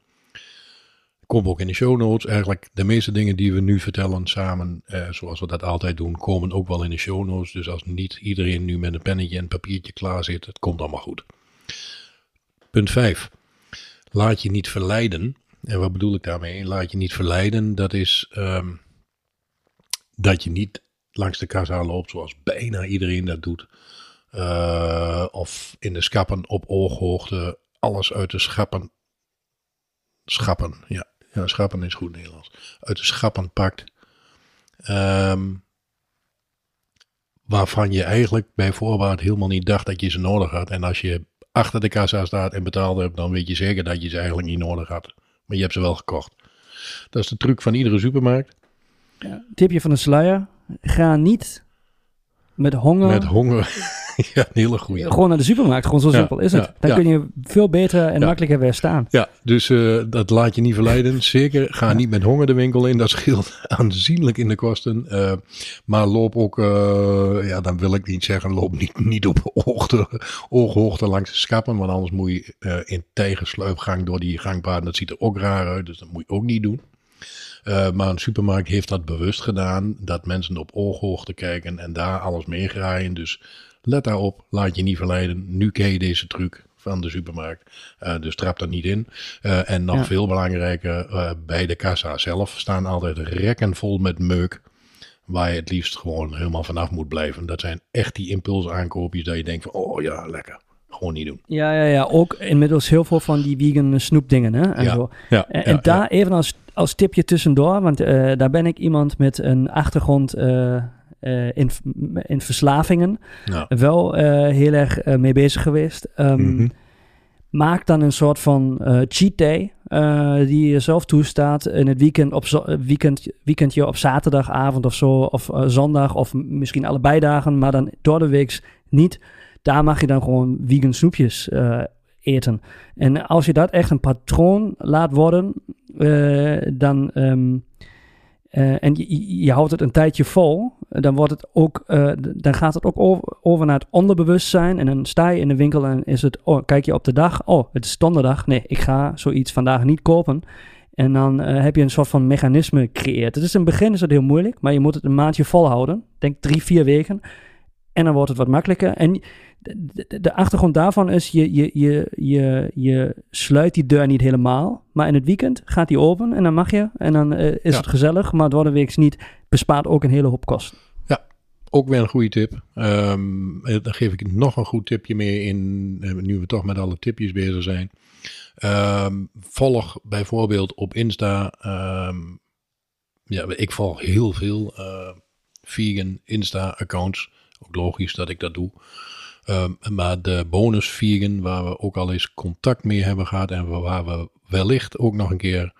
Komt ook in de show notes. Eigenlijk de meeste dingen die we nu vertellen samen, eh, zoals we dat altijd doen, komen ook wel in de show notes. Dus als niet iedereen nu met een pennetje en papiertje klaar zit, het komt allemaal goed. Punt 5. Laat je niet verleiden. En wat bedoel ik daarmee? Laat je niet verleiden. Dat is ehm, dat je niet langs de kassa loopt zoals bijna iedereen dat doet. Eh, of in de schappen op ooghoogte alles uit de schappen. Schappen, ja. Schappen is goed Nederlands. Uit de schappen pakt. Ehm, waarvan je eigenlijk bij voorbaat helemaal niet dacht dat je ze nodig had. En als je achter de kassa staat en betaald hebt, dan weet je zeker dat je ze eigenlijk niet nodig had. Maar je hebt ze wel gekocht. Dat is de truc van iedere supermarkt. Tipje van de sluier. Ga niet met honger Met honger. [laughs] ja, een hele goeie. gewoon naar de supermarkt. Gewoon zo simpel is het. Dan kun je veel beter en makkelijker weer staan. Ja, dus eh, dat laat je niet verleiden. [laughs] Zeker, ga niet met honger de winkel in. Dat scheelt [laughs] aanzienlijk in de kosten. Eh, maar loop ook, eh, ja, dan wil ik niet zeggen, loop niet, niet op ooghoogte, ooghoogte langs de schappen. Want anders moet je in tijgersluipgang door die gangpaden. Dat ziet er ook raar uit, dus dat moet je ook niet doen. Maar een supermarkt heeft dat bewust gedaan. Dat mensen op ooghoogte kijken en daar alles meegraaien. Dus let daarop, laat je niet verleiden. Nu ken je deze truc van de supermarkt. Eh, dus trap dat niet in. Eh, en nog Ja. veel belangrijker, eh, bij de kassa zelf staan altijd rekken vol met meuk. Waar je het liefst gewoon helemaal vanaf moet blijven. Dat zijn echt die impulsaankoopjes dat je denkt van, oh ja, lekker. Gewoon niet doen. Ja, ja, ja. Ook inmiddels heel veel van die vegan snoepdingen. Hè? En, Ja, zo. Ja, en, ja, daar even als, als tipje tussendoor. Want daar ben ik iemand met een achtergrond in, in verslavingen. ja. Wel eh, heel erg eh, mee bezig geweest. Mhm. Maak dan een soort van eh, cheat day. eh, die je zelf toestaat in het weekend op eh, weekend, weekendje op zaterdagavond of zo. Of eh, zondag of misschien allebei dagen. Maar dan door de week niet. Daar mag je dan gewoon vegan snoepjes eh, eten. En als je dat echt een patroon laat worden. eh, dan... ehm, eh, en je, houdt het een tijdje vol, dan, wordt het ook, eh, dan gaat het ook over, naar het onderbewustzijn. En dan sta je in de winkel en is het, oh, kijk je op de dag, oh, het is donderdag. Nee, ik ga zoiets vandaag niet kopen. En dan eh, heb je een soort van mechanisme gecreëerd. Het is in het begin is het heel moeilijk, maar je moet het een maandje volhouden. Denk drie, vier weken. En dan wordt het wat makkelijker. En de, de, achtergrond daarvan is, je, je, je, je, je sluit die deur niet helemaal. Maar in het weekend gaat die open en dan mag je. En dan eh, is Ja. het gezellig. Maar door de week niet. Bespaart ook een hele hoop kosten. Ook weer een goede tip. Eh, dan geef ik nog een goed tipje mee in, eh, nu we toch met alle tipjes bezig zijn. Ehm, volg bijvoorbeeld op Insta. ehm, ja, ik volg heel veel eh, vegan Insta-accounts. Ook logisch dat ik dat doe. Ehm, maar de bonus vegan, waar we ook al eens contact mee hebben gehad en waar we wellicht ook nog een keer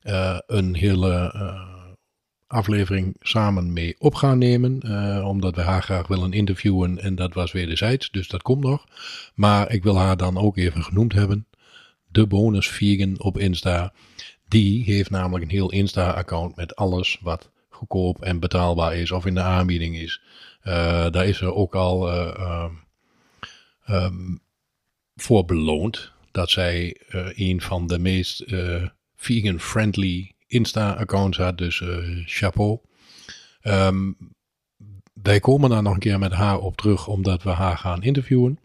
eh, een hele eh, aflevering samen mee op gaan nemen. eh, omdat we haar graag willen interviewen en dat was wederzijds, dus dat komt nog. Maar ik wil haar dan ook even genoemd hebben. De bonus op Insta. Die heeft namelijk een heel Insta-account met alles wat goedkoop en betaalbaar is of in de aanbieding is. Uh, daar is er ook al uh, um, voor beloond dat zij uh, een van de meest vegan-friendly Insta-accounts had. Dus chapeau. Um, wij komen daar nog een keer met haar op terug, omdat we haar gaan interviewen.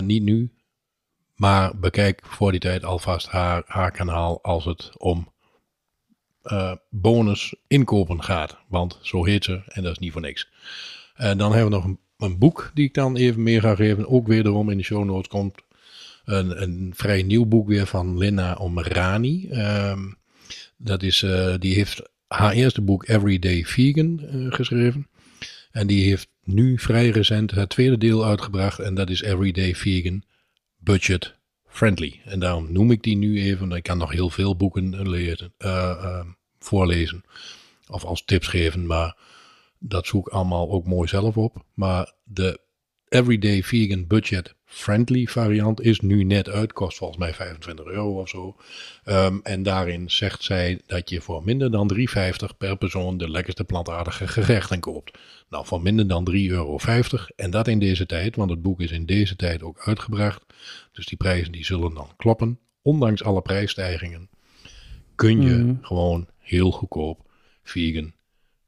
niet nu, maar bekijk voor die tijd alvast haar, haar kanaal als het om uh, bonus inkopen gaat. Want zo heet ze en dat is niet voor niks. En dan hebben we nog een, een, boek die ik dan even meer ga geven. Ook wederom in de show notes komt een, een vrij nieuw boek weer van Lina Omrani. Um, dat is, uh, die heeft haar eerste boek Everyday Vegan geschreven. En die heeft nu vrij recent het tweede deel uitgebracht. En dat is Everyday Vegan Budget Friendly. En daarom noem ik die nu even. Ik kan nog heel veel boeken lezen, uh, voorlezen. Of als tips geven. Maar dat zoek ik allemaal ook mooi zelf op. Maar de Everyday Vegan Budget Friendly variant is nu net uit. Kost volgens mij 25 euro of zo. Um, en daarin zegt zij dat je voor minder dan 3,50 per persoon de lekkerste plantaardige gerechten koopt. Nou, voor minder dan 3,50 euro. En dat in deze tijd, want het boek is in deze tijd ook uitgebracht. Dus die prijzen die zullen dan kloppen. Ondanks alle prijsstijgingen kun je mm. gewoon heel goedkoop vegan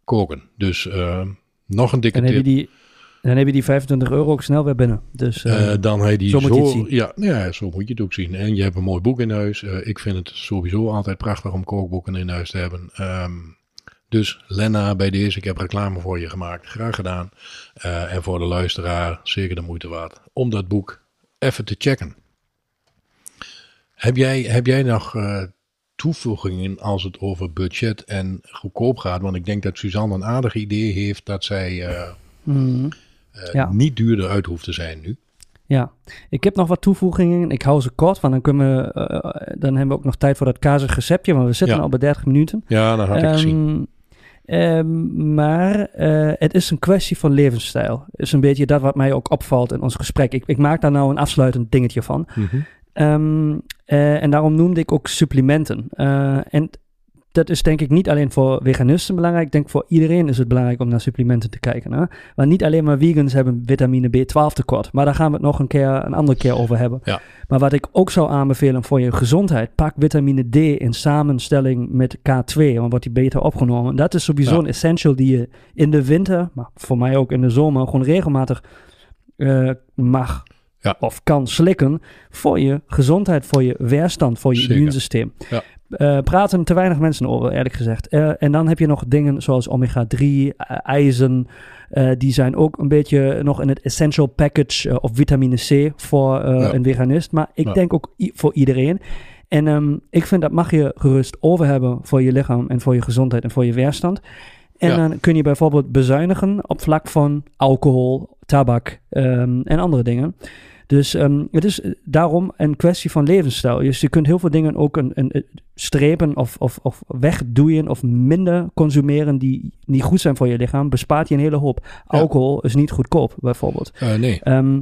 koken. Dus uh, nog een dikke en tip. Dan heb je die 25 euro ook snel weer binnen. Dus, uh, uh, dan heb je die zo, zo, moet je het zien. Ja, ja, zo moet je het ook zien. En je hebt een mooi boek in huis. Uh, ik vind het sowieso altijd prachtig om kookboeken in huis te hebben. Um, dus Lena, bij deze, ik heb reclame voor je gemaakt. Graag gedaan. En voor de luisteraar zeker de moeite waard om dat boek even te checken. Heb jij, heb jij nog toevoegingen als het over budget en goedkoop gaat? Want ik denk dat Suzanne een aardig idee heeft dat zij mm. Ja. niet duurder uit hoeft te zijn nu. Ja, ik heb nog wat toevoegingen. Ik hou ze kort, want dan, kunnen we, dan hebben we ook nog tijd voor dat kazig receptje. Maar we zitten Ja. al bij 30 minuten. Ja, dat had ik gezien. Ehm, maar eh, het is een kwestie van levensstijl. is een beetje dat wat mij ook opvalt in ons gesprek. Ik, ik maak daar nou een afsluitend dingetje van. Mhm. Ehm, eh, en daarom noemde ik ook supplementen. Eh, en dat is denk ik niet alleen voor veganisten belangrijk. Ik denk voor iedereen is het belangrijk om naar supplementen te kijken. Hè? Want niet alleen maar vegans hebben vitamine B12 tekort. Maar daar gaan we het nog een keer een andere keer over hebben. Ja. Maar wat ik ook zou aanbevelen voor je gezondheid. Pak vitamine D in samenstelling met K2. Want wordt die beter opgenomen. Dat is sowieso Ja. een essential die je in de winter. Maar voor mij ook in de zomer. Gewoon regelmatig eh, mag Ja. of kan slikken. Voor je gezondheid, voor je weerstand, voor je Zeker. immuunsysteem. Ja. Eh, praten te weinig mensen over, eerlijk gezegd. Eh, en dan heb je nog dingen zoals omega-3, eh, ijzer. eh, die zijn ook een beetje nog in het essential package of vitamine C voor Ja. een veganist. Maar ik Ja. denk ook voor iedereen. En ehm, ik vind dat mag je gerust over hebben voor je lichaam en voor je gezondheid en voor je weerstand. En Ja. dan kun je bijvoorbeeld bezuinigen op vlak van alcohol, tabak ehm, en andere dingen. Dus ehm, het is eh, daarom een kwestie van levensstijl. Dus je kunt heel veel dingen ook een, een, een strepen of, of, of wegdoeien of minder consumeren die niet goed zijn voor je lichaam. Bespaart je een hele hoop. Ja. Alcohol is niet goedkoop, bijvoorbeeld. Eh, nee. Ehm,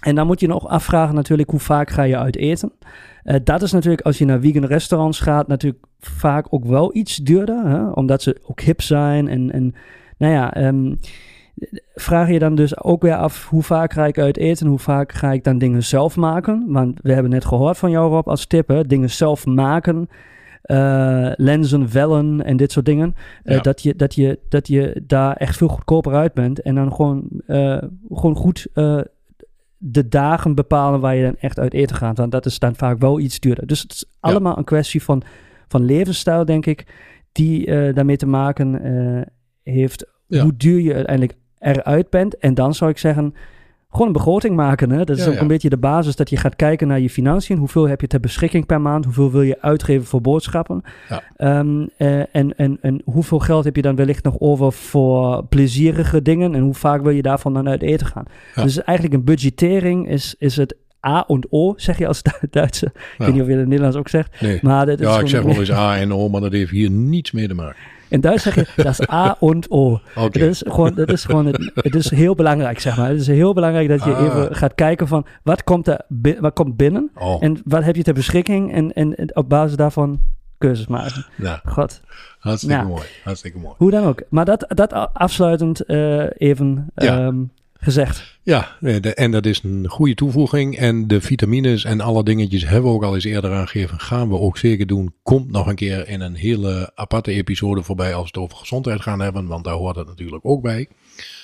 en dan moet je nog afvragen natuurlijk hoe vaak ga je uit eten. Eh, dat is natuurlijk als je naar vegan restaurants gaat natuurlijk vaak ook wel iets duurder. Hè? Omdat ze ook hip zijn en, en nou ja... ehm, vraag je dan dus ook weer af hoe vaak ga ik uit eten, hoe vaak ga ik dan dingen zelf maken. Want we hebben net gehoord van jou Rob als tip, hè, dingen zelf maken, eh, lenzen, vellen en dit soort dingen. Eh, Ja. dat, je, dat, je, dat je daar echt veel goedkoper uit bent en dan gewoon, eh, gewoon goed de dagen bepalen waar je dan echt uit eten gaat. Want dat is dan vaak wel iets duurder. Dus het is Ja. allemaal een kwestie van, van levensstijl, denk ik, die daarmee te maken heeft. Ja. Hoe duur je uiteindelijk eruit bent. En dan zou ik zeggen, gewoon een begroting maken. Hè? Dat is Ja, ook ja. een beetje de basis dat je gaat kijken naar je financiën. Hoeveel heb je ter beschikking per maand? Hoeveel wil je uitgeven voor boodschappen? Ja. Ehm, eh, en, en, en hoeveel geld heb je dan wellicht nog over voor plezierige dingen? En hoe vaak wil je daarvan dan uit eten gaan? Dus eigenlijk een budgettering is, is het A en O, zeg je als Du- Duitse. Ik weet niet of je het in het Nederlands ook zegt. nee. Maar dat is Ja, ik zeg wel eens A en O, maar dat heeft hier niets mee te maken. In Duits zeg je, dat is A en O. Dat is gewoon, dat is gewoon het, het is heel belangrijk, zeg maar. Het is heel belangrijk dat je Ah. even gaat kijken van wat komt er wat komt binnen Oh, en wat heb je ter beschikking en, en, en op basis daarvan keuzes maken. Nou, God, hartstikke Ja. mooi. Hartstikke mooi. hoe dan ook. Maar dat, dat afsluitend eh, even Ja. ehm, gezegd. Ja, en dat is een goede toevoeging. En de vitamines en alle dingetjes hebben we ook al eens eerder aangegeven. Gaan we ook zeker doen. Komt nog een keer in een hele aparte episode voorbij als we het over gezondheid gaan hebben. Want daar hoort het natuurlijk ook bij.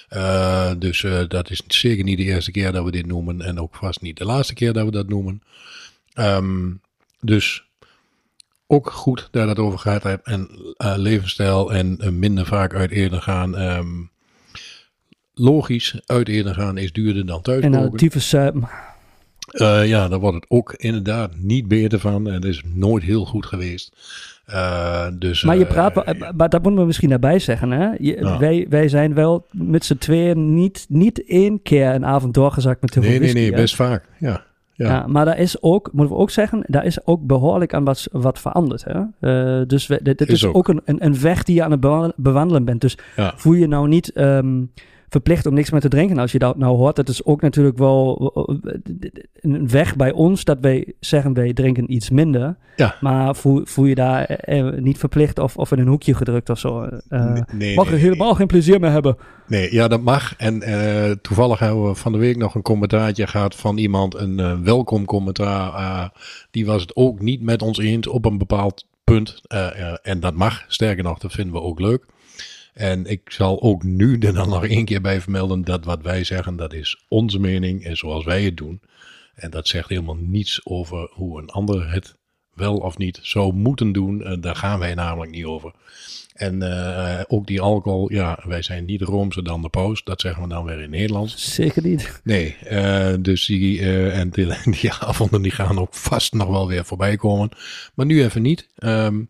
Eh, dus eh, dat is zeker niet de eerste keer dat we dit noemen. En ook vast niet de laatste keer dat we dat noemen. Ehm, dus ook goed je dat over hebt. En eh, levensstijl en minder vaak uit eten gaan. Ehm, logisch, uit eten gaan is duurder dan thuis En nou, tyfus. Eh, ja, daar wordt het ook inderdaad niet beter van. En het is nooit heel goed geweest. Eh, dus, Maar je praat eh, maar dat moeten we misschien daarbij zeggen. Hè? Je- wij, wij zijn wel met z'n tweeën niet, niet één keer een avond doorgezakt met veel Nee, nee, whisky, nee, hè? best vaak. Ja, ja. Ja. maar daar is ook, moeten we ook zeggen, daar is ook behoorlijk aan wat, wat veranderd. Hè? Dus we, dit, dit Is is, ook. ook, een, een, een weg die je aan het bewa- bewandelen bent. Dus Ja. voel je nou niet ehm, verplicht om niks meer te drinken als je dat nou hoort. Dat is ook natuurlijk wel eh, een weg bij ons dat wij zeggen wij drinken iets minder. Ja. Maar voel, voel je daar eh, niet verplicht of, of in een hoekje gedrukt of zo. Eh, Nee, nee, mag er nee, helemaal geen plezier meer hebben. Nee, ja, dat mag. En eh, toevallig hebben we van de week nog een commentaartje gehad van iemand, een eh, welkom commentaar. eh, die was het ook niet met ons eens op een bepaald punt. Eh, eh, en dat mag. Sterker nog, dat vinden we ook leuk. En ik zal ook nu [laughs] er dan nog één keer bij vermelden dat wat wij zeggen, dat is onze mening en zoals wij het doen. En dat zegt helemaal niets over hoe een ander het wel of niet zou moeten doen. Eh, daar gaan wij namelijk niet over. En eh, ook die alcohol, ja, wij zijn niet roomser dan de paus. Dat zeggen we dan weer in Nederlands. Zeker niet. Nee, eh, dus die, en die, [laughs] die avonden die gaan ook vast nog wel weer voorbij komen. Maar nu even niet. Ehm,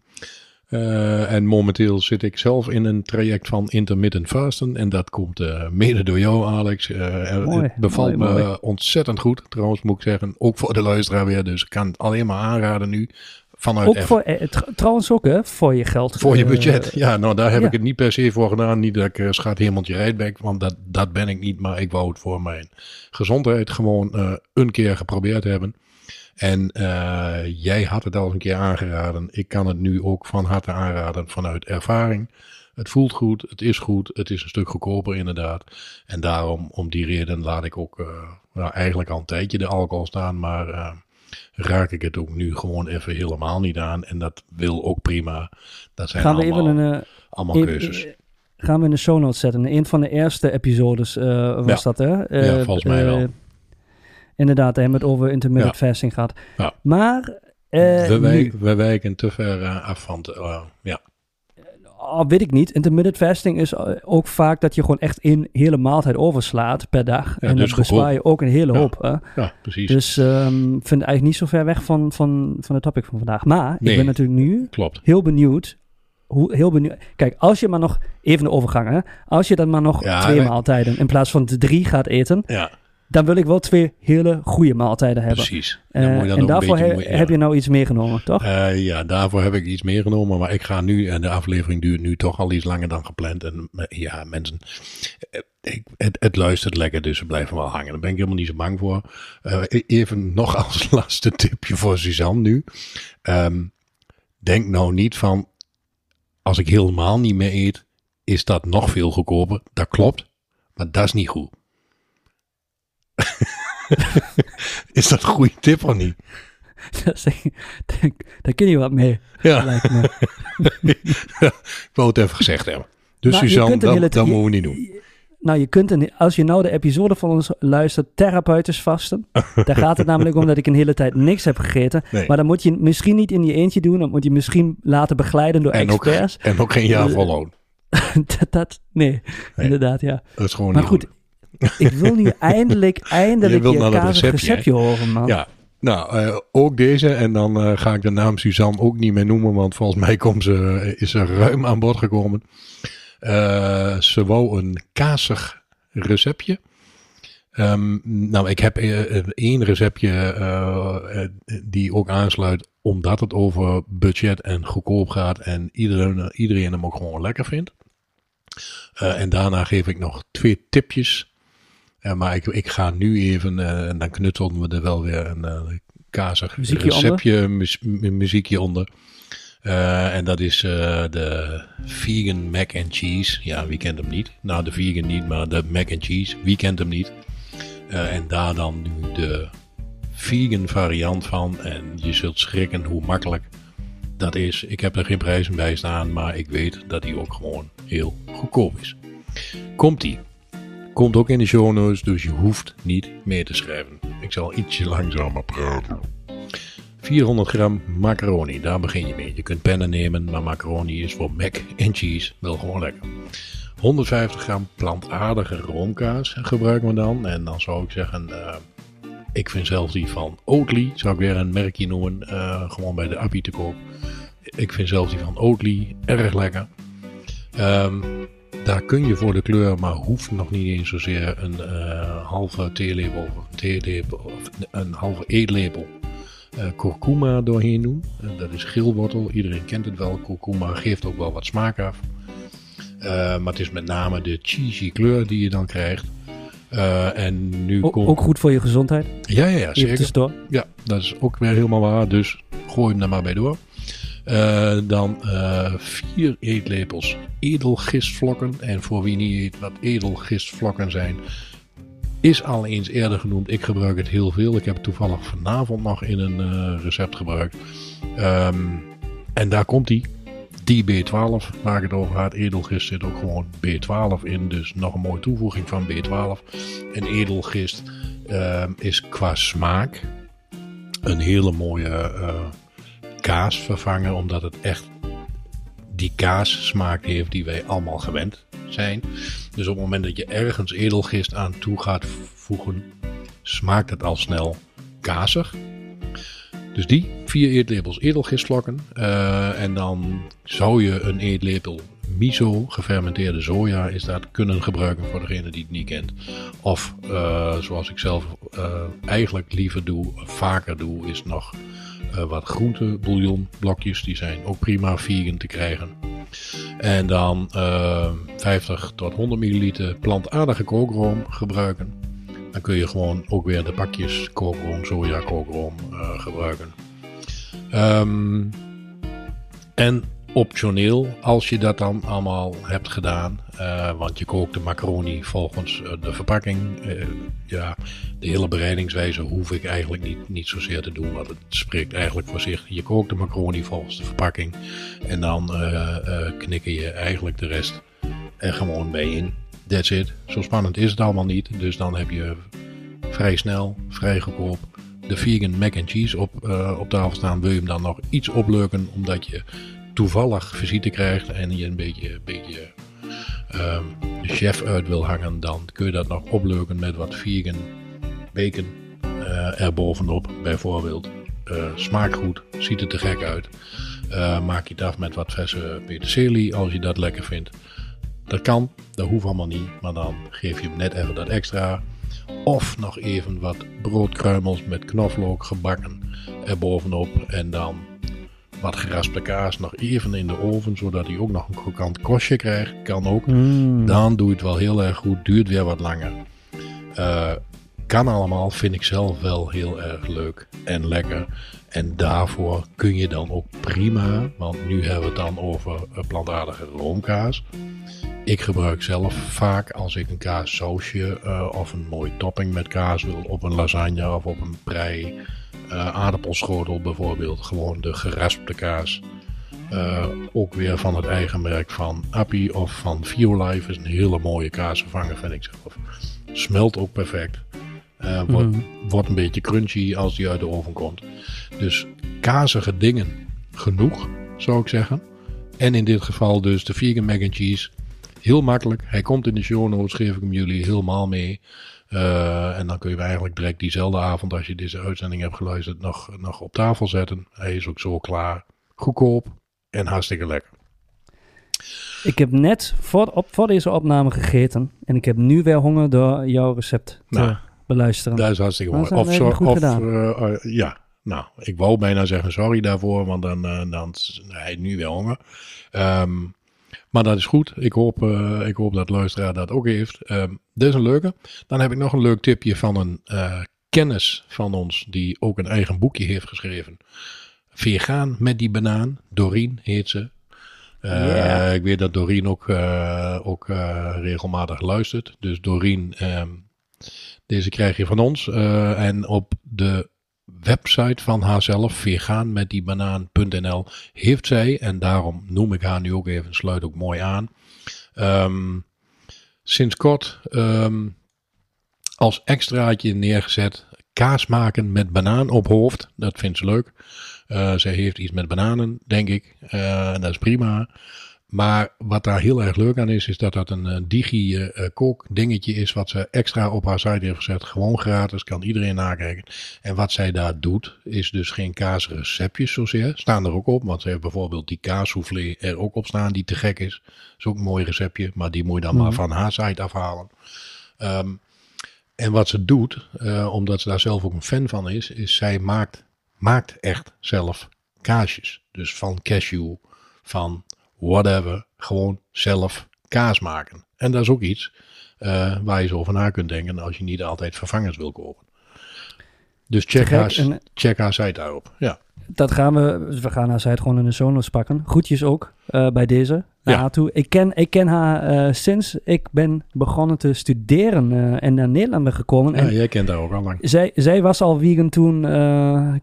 eh, en momenteel zit ik zelf in een traject van intermittent fasten. En dat komt eh, mede door jou, Alex. Eh, Mooi, het bevalt mooi, me mooi. ontzettend goed. Trouwens moet ik zeggen, ook voor de luisteraar weer. Dus ik kan het alleen maar aanraden nu. Vanuit Ook voor, eh, trouwens ook hè, voor je geld. voor je budget. Ja, nou daar heb ja. ik het niet per se voor gedaan. Niet dat ik uh, schat hemeltje rijdbek, want dat, dat ben ik niet. Maar ik wou het voor mijn gezondheid gewoon een keer geprobeerd hebben. En eh, jij had het al een keer aangeraden. Ik kan het nu ook van harte aanraden vanuit ervaring. Het voelt goed, het is goed, het is een stuk goedkoper inderdaad. En daarom, om die reden, laat ik ook eh, nou, eigenlijk al een tijdje de alcohol staan. Maar eh, raak ik het ook nu gewoon even helemaal niet aan. En dat wil ook prima. Dat zijn Gaan we allemaal, even een, allemaal even- keuzes. gaan we in de show notes zetten. Een van de eerste episodes was Ja. dat, hè? Ja, volgens mij wel. Eh, inderdaad, we het over intermittent Ja. fasting. Ja. Maar... eh, we, wijken te ver eh, af van... te- eh, ja. Oh, weet ik niet. Intermittent fasting is eh, ook vaak dat je gewoon echt een hele maaltijd overslaat per dag. Ja, en dus dan bespaar je ook een hele hoop. Hè? ja, precies. Dus ehm, ik vind het eigenlijk niet zo ver weg van, van, van het topic van vandaag. Maar Nee. ik ben natuurlijk nu Klopt. heel benieuwd. Hoe, heel benieuwd. Kijk, als je maar nog, even de overgang hè. Als je dan maar nog Ja, twee maaltijden in plaats van de drie gaat eten. Ja, Dan wil ik wel twee hele goede maaltijden hebben. precies. Eh, Dan moet je dan en daarvoor he- ja. heb je nou iets meegenomen, toch? Eh, ja, daarvoor heb ik iets meegenomen. Maar ik ga nu, en de aflevering duurt nu toch al iets langer dan gepland. En eh, ja, mensen, ik, het, het luistert lekker, dus we blijven wel hangen. Daar ben ik helemaal niet zo bang voor. Eh, even nog [laughs] als laatste tipje voor Suzanne nu. Ehm, denk nou niet van, als ik helemaal niet meer eet, is dat nog veel goedkoper. Dat klopt, maar dat is niet goed. [laughs] is dat een goede tip of niet? [laughs] Dat is echt- Daar kun je wat mee, Ja. lijkt me. [laughs] ik wou het even gezegd hebben. Dus je Suzanne, dat, hele- dat je- moeten we niet doen. Nou, je kunt een, als je nou de episode van ons luistert, therapeutisch vasten. daar gaat het namelijk om dat ik een hele tijd niks heb gegeten. Nee. Maar dan moet je misschien niet in je eentje doen. Dan moet je misschien laten begeleiden door En ook, experts. en ook geen jaar volloon. dat, dat, nee, inderdaad, ja. Dat is gewoon Maar niet goed, ik wil nu [laughs] eindelijk, eindelijk je kazig receptje, receptje horen, man. Ja, nou, eh, ook deze. En dan eh, ga ik de naam Suzanne ook niet meer noemen, want volgens mij komt ze, eh, is ze ruim aan bod gekomen. Ze wou een kazig receptje. Ehm, nou, ik heb één receptje die ook aansluit, omdat het over budget en goedkoop gaat en iedereen, iedereen hem ook gewoon lekker vindt. En daarna geef ik nog twee tipjes. Eh, maar ik, ik ga nu even, eh, en dan knutselden we er wel weer een eh kazig Muziekje receptje, mu- mu- muziekje onder. Eh, en dat is de vegan mac and cheese. Ja, wie kent hem niet? Nou, de vegan niet, maar de mac and cheese. Wie kent hem niet? En daar dan nu de vegan variant van. En je zult schrikken hoe makkelijk dat is. Ik heb er geen prijzen bij staan, maar ik weet dat die ook gewoon heel goedkoop is. Komt die? Komt ook in de show notes, dus je hoeft niet mee te schrijven. Ik zal ietsje langzamer praten. 400 gram macaroni, daar begin je mee. Je kunt pennen nemen, maar macaroni is voor mac en cheese wel gewoon lekker. 150 gram plantaardige roomkaas gebruiken we dan. En dan zou ik zeggen, uh, ik vind zelf die van Oatly, zou ik weer een merkje noemen, uh, gewoon bij de Appie te koop. Ik vind zelf die van Oatly erg lekker. Um, daar kun je voor de kleur, maar hoeft nog niet eens zozeer een uh, halve theelepel, theelepel of een halve eetlepel uh, kurkuma doorheen doen. Uh, dat is geelwortel. Iedereen kent het wel. Kurkuma geeft ook wel wat smaak af. maar het is met name de cheesy kleur die je dan krijgt. en nu o komt... Ook goed voor je gezondheid? Ja, ja, ja zeker. Ja, dat is ook weer helemaal waar. Dus gooi hem er maar bij door. Uh, dan uh, vier eetlepels edelgistvlokken. En voor wie niet weet wat edelgistvlokken zijn, is al eens eerder genoemd. Ik gebruik het heel veel. Ik heb het toevallig vanavond nog in een uh, recept gebruikt. Um, en daar komt die. Die B12 waar ik het over had. Edelgist zit ook gewoon B12 in. Dus nog een mooie toevoeging van B12. En edelgist um, is qua smaak een hele mooie kaas vervangen, omdat het echt die kaas smaak heeft die wij allemaal gewend zijn. Dus op het moment dat je ergens edelgist aan toe gaat voegen, smaakt het al snel kazig. Dus die, vier eetlepels edelgistvlokken. Uh, en dan zou je een eetlepel miso, gefermenteerde soja, is dat kunnen gebruiken voor degene die het niet kent. Of uh, zoals ik zelf uh, eigenlijk liever doe, vaker doe, is nog uh, wat groentebouillonblokjes. Die zijn ook prima vegan te krijgen. En dan uh, 50 tot 100 milliliter plantaardige kookroom gebruiken. Dan kun je gewoon ook weer de pakjes kookroom, soja kookroom gebruiken. Um, en optioneel, als je dat dan allemaal hebt gedaan, uh, want je kookt de macaroni volgens uh, de verpakking. Uh, ja, de hele bereidingswijze hoef ik eigenlijk niet, niet zozeer te doen, want het spreekt eigenlijk voor zich. Je kookt de macaroni volgens de verpakking en dan knikken je eigenlijk de rest er gewoon bij in. That's it. Zo spannend is het allemaal niet, dus dan heb je vrij snel, vrij goedkoop de vegan mac and cheese op, op tafel staan. Wil je hem dan nog iets opleuken, omdat je toevallig visite krijgt en je een beetje, beetje de chef uit wil hangen, dan kun je dat nog opleuken met wat vegan bacon uh, er bovenop, bijvoorbeeld. Uh, smaakt goed, ziet er te gek uit. Uh, maak je het af met wat verse peterselie als je dat lekker vindt. Dat kan, dat hoeft allemaal niet, maar dan geef je hem net even dat extra. Of nog even wat broodkruimels met knoflook gebakken erbovenop en dan wat geraspte kaas nog even in de oven, zodat hij ook nog een krokant kostje krijgt. Kan ook. Mm. Dan doe je het wel heel erg goed. Duurt weer wat langer. Uh, kan allemaal, vind ik zelf wel heel erg leuk en lekker. En daarvoor kun je dan ook prima, want nu hebben we het dan over plantaardige roomkaas. Ik gebruik zelf vaak als ik een kaassausje uh, of een mooie topping met kaas wil op een lasagne of op een prei aardappelschotel bijvoorbeeld. Gewoon de geraspte kaas. Uh, ook weer van het eigen merk van Appie of van Violife. Is een hele mooie kaasvervanger vind ik zelf. Smelt ook perfect. Uh, wordt, mm. wordt een beetje crunchy als die uit de oven komt. Dus kazige dingen genoeg, zou ik zeggen. En in dit geval dus de vegan mac and cheese. Heel makkelijk. Hij komt in de show notes, geef ik hem jullie helemaal mee. Uh, en dan kun je hem eigenlijk direct diezelfde avond, als je deze uitzending hebt geluisterd, nog, nog op tafel zetten. Hij is ook zo klaar, goedkoop en hartstikke lekker. Ik heb net voor, op, voor deze opname gegeten en ik heb nu weer honger door jouw recept te nou, beluisteren. Dat is hartstikke mooi. Of, zo, of uh, uh, ja, nou, ik wou bijna zeggen sorry daarvoor, want dan, uh, dan hij nu weer honger. Um, maar dat is goed. Ik hoop, uh, ik hoop dat luisteraar dat ook heeft. Uh, dit is een leuke. Dan heb ik nog een leuk tipje van een uh, kennis van ons die ook een eigen boekje heeft geschreven. vegan met die banaan. Doreen heet ze. Eh. Ik weet dat Doreen ook, eh, ook eh, regelmatig luistert. Dus Doreen, ehm, deze krijg je van ons. Eh, en op de website van haarzelf, vegan met die banaan.nl, heeft zij, en daarom noem ik haar nu ook even, sluit ook mooi aan. ehm, sinds kort ehm, als extraatje neergezet kaas maken met banaan op hoofd. Dat vindt ze leuk. Eh, zij heeft iets met bananen, denk ik. Eh, dat is prima. Maar wat daar heel erg leuk aan is, is dat dat een eh, digi eh, kook dingetje is wat ze extra op haar site heeft gezet. Gewoon gratis, kan iedereen nakijken. En wat zij daar doet, is dus geen kaasreceptjes zozeer. Staan er ook op, want ze heeft bijvoorbeeld die kaassoufflé er ook op staan die te gek is. is ook een mooi receptje, maar die moet je dan maar van haar site afhalen. Ehm, en wat ze doet, eh, omdat ze daar zelf ook een fan van is, is zij maakt, maakt echt zelf kaasjes. Dus van cashew, van whatever, gewoon zelf kaas maken. En dat is ook iets eh, waar je zo over na kunt denken als je niet altijd vervangers wil kopen. Dus check, haar, En- check haar site daarop. Ja, Dat gaan we, we gaan haar site gewoon in de show notes pakken. Groetjes ook eh, bij deze. Naar Ja. haar toe. Ik ken, ik ken haar eh, sinds ik ben begonnen te studeren eh, en naar Nederland ben gekomen. ja en jij kent haar ook al lang. zij, zij was al vegan toen,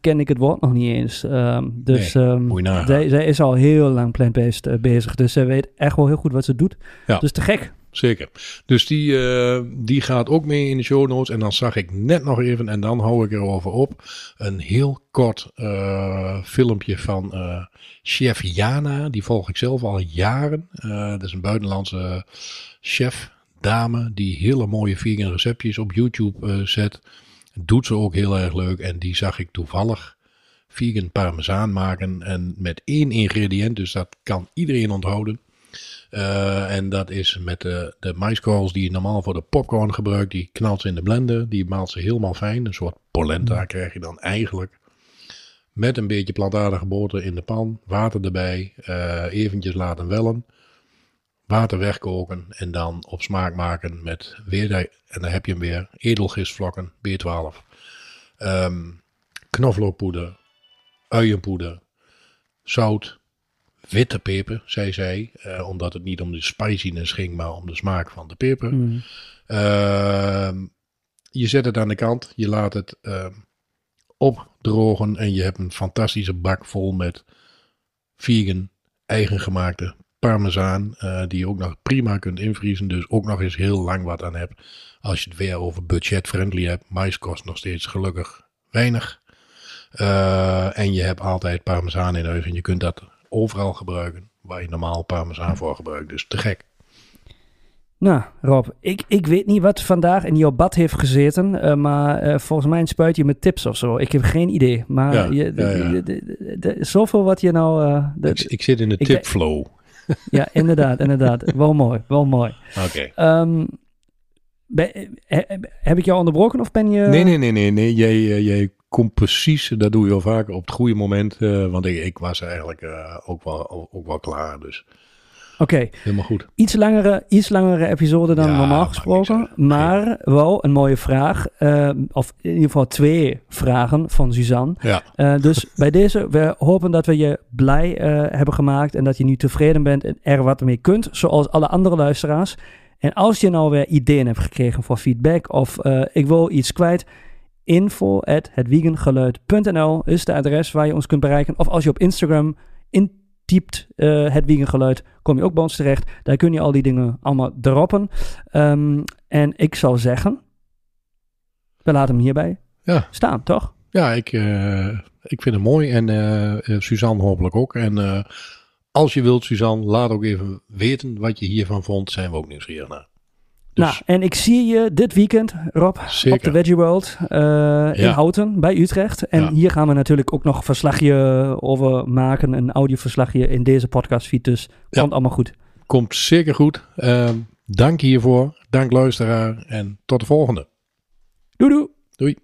ken ik het woord nog niet eens. Ehm, dus ehm, je nagaan. zij, zij is al heel lang plant-based bezig. Dus zij weet echt wel heel goed wat ze doet. Ja. Dus te gek. Zeker. Dus die, eh, die gaat ook mee in de show notes. En dan zag ik net nog even, en dan hou ik erover op, een heel kort eh, filmpje van eh, chef Jana. Die volg ik zelf al jaren. Dat is een buitenlandse chef, dame, die hele mooie vegan receptjes op YouTube zet. Doet ze ook heel erg leuk. En die zag ik toevallig vegan parmezaan maken. En met één ingrediënt, dus dat kan iedereen onthouden. Eh, en dat is met de, de maiskorrels die je normaal voor de popcorn gebruikt. Die knalt ze in de blender. Die maalt ze helemaal fijn. Een soort polenta krijg je dan eigenlijk. Met een beetje plantaardige boter in de pan. Water erbij. eh, eventjes laten wellen. Water wegkoken. En dan op smaak maken met weer. En dan heb je hem weer. Edelgistvlokken. B12. ehm, knoflookpoeder. Uienpoeder. Zout witte peper, zei zij. eh, omdat het niet om de spiciness ging, maar om de smaak van de peper. Mm. Ehm, je zet het aan de kant, je laat het ehm, opdrogen en je hebt een fantastische bak vol met vegan, eigen gemaakte parmezaan. eh, die je ook nog prima kunt invriezen, dus ook nog eens heel lang wat aan hebt. Als je het weer over budget-friendly hebt. Mais kost nog steeds gelukkig weinig. Eh, en je hebt altijd parmezaan in huis en je kunt dat overal gebruiken. Waar je normaal parmezaan voor gebruikt. Dus te gek. Nou, Rob, ik, ik weet niet wat vandaag in jouw bad heeft gezeten, eh, maar eh, volgens mij spuit je met tips of zo. Ik heb geen idee. Maar Ja, je, ja, ja. de- de- de- zoveel wat je nou... eh, Ik, ik zit in de tipflow. [laughs] ja, inderdaad, inderdaad. wel mooi, wel mooi. Oké. Ehm, heb ik jou onderbroken of ben je... Nee, nee, nee, nee. nee. Jij, jij komt precies, dat doe je wel vaker, op het goede moment. eh, want ik, ik was eigenlijk eh, ook, wel, ook wel klaar. Dus Oké, helemaal goed. iets langere, iets langere episode dan Ja, normaal gesproken. Maar wel een mooie vraag. ehm, of in ieder geval twee vragen van Suzanne. Ja, Eh, dus [laughs] bij deze, we hopen dat we je blij eh, hebben gemaakt en dat je nu tevreden bent en er wat mee kunt, zoals alle andere luisteraars. En als je nou weer ideeën hebt gekregen voor feedback of eh, ik wil iets kwijt, info at hetwiegengeluid.nl is de adres waar je ons kunt bereiken. Of als je op Instagram intypt het wiegengeluid, kom je ook bij ons terecht. Daar kun je al die dingen allemaal droppen. Ehm, en ik zou zeggen, we laten hem hierbij Ja. staan, toch? ja ik, eh, ik vind het mooi. En eh, Suzanne hopelijk ook. En als je wilt, Suzanne, laat ook even weten wat je hiervan vond. Zijn we ook nieuwsgierig naar. Dus Nou, en ik zie je dit weekend, Rob, Zeker. op de Veggie World eh, in. Houten bij Utrecht. En Ja. hier gaan we natuurlijk ook nog een verslagje over maken, een audioverslagje in deze podcastfeed. Dus Ja. komt allemaal goed. komt zeker goed. Ehm, dank hiervoor. Dank luisteraar. En tot de volgende. Doei doei! Doei.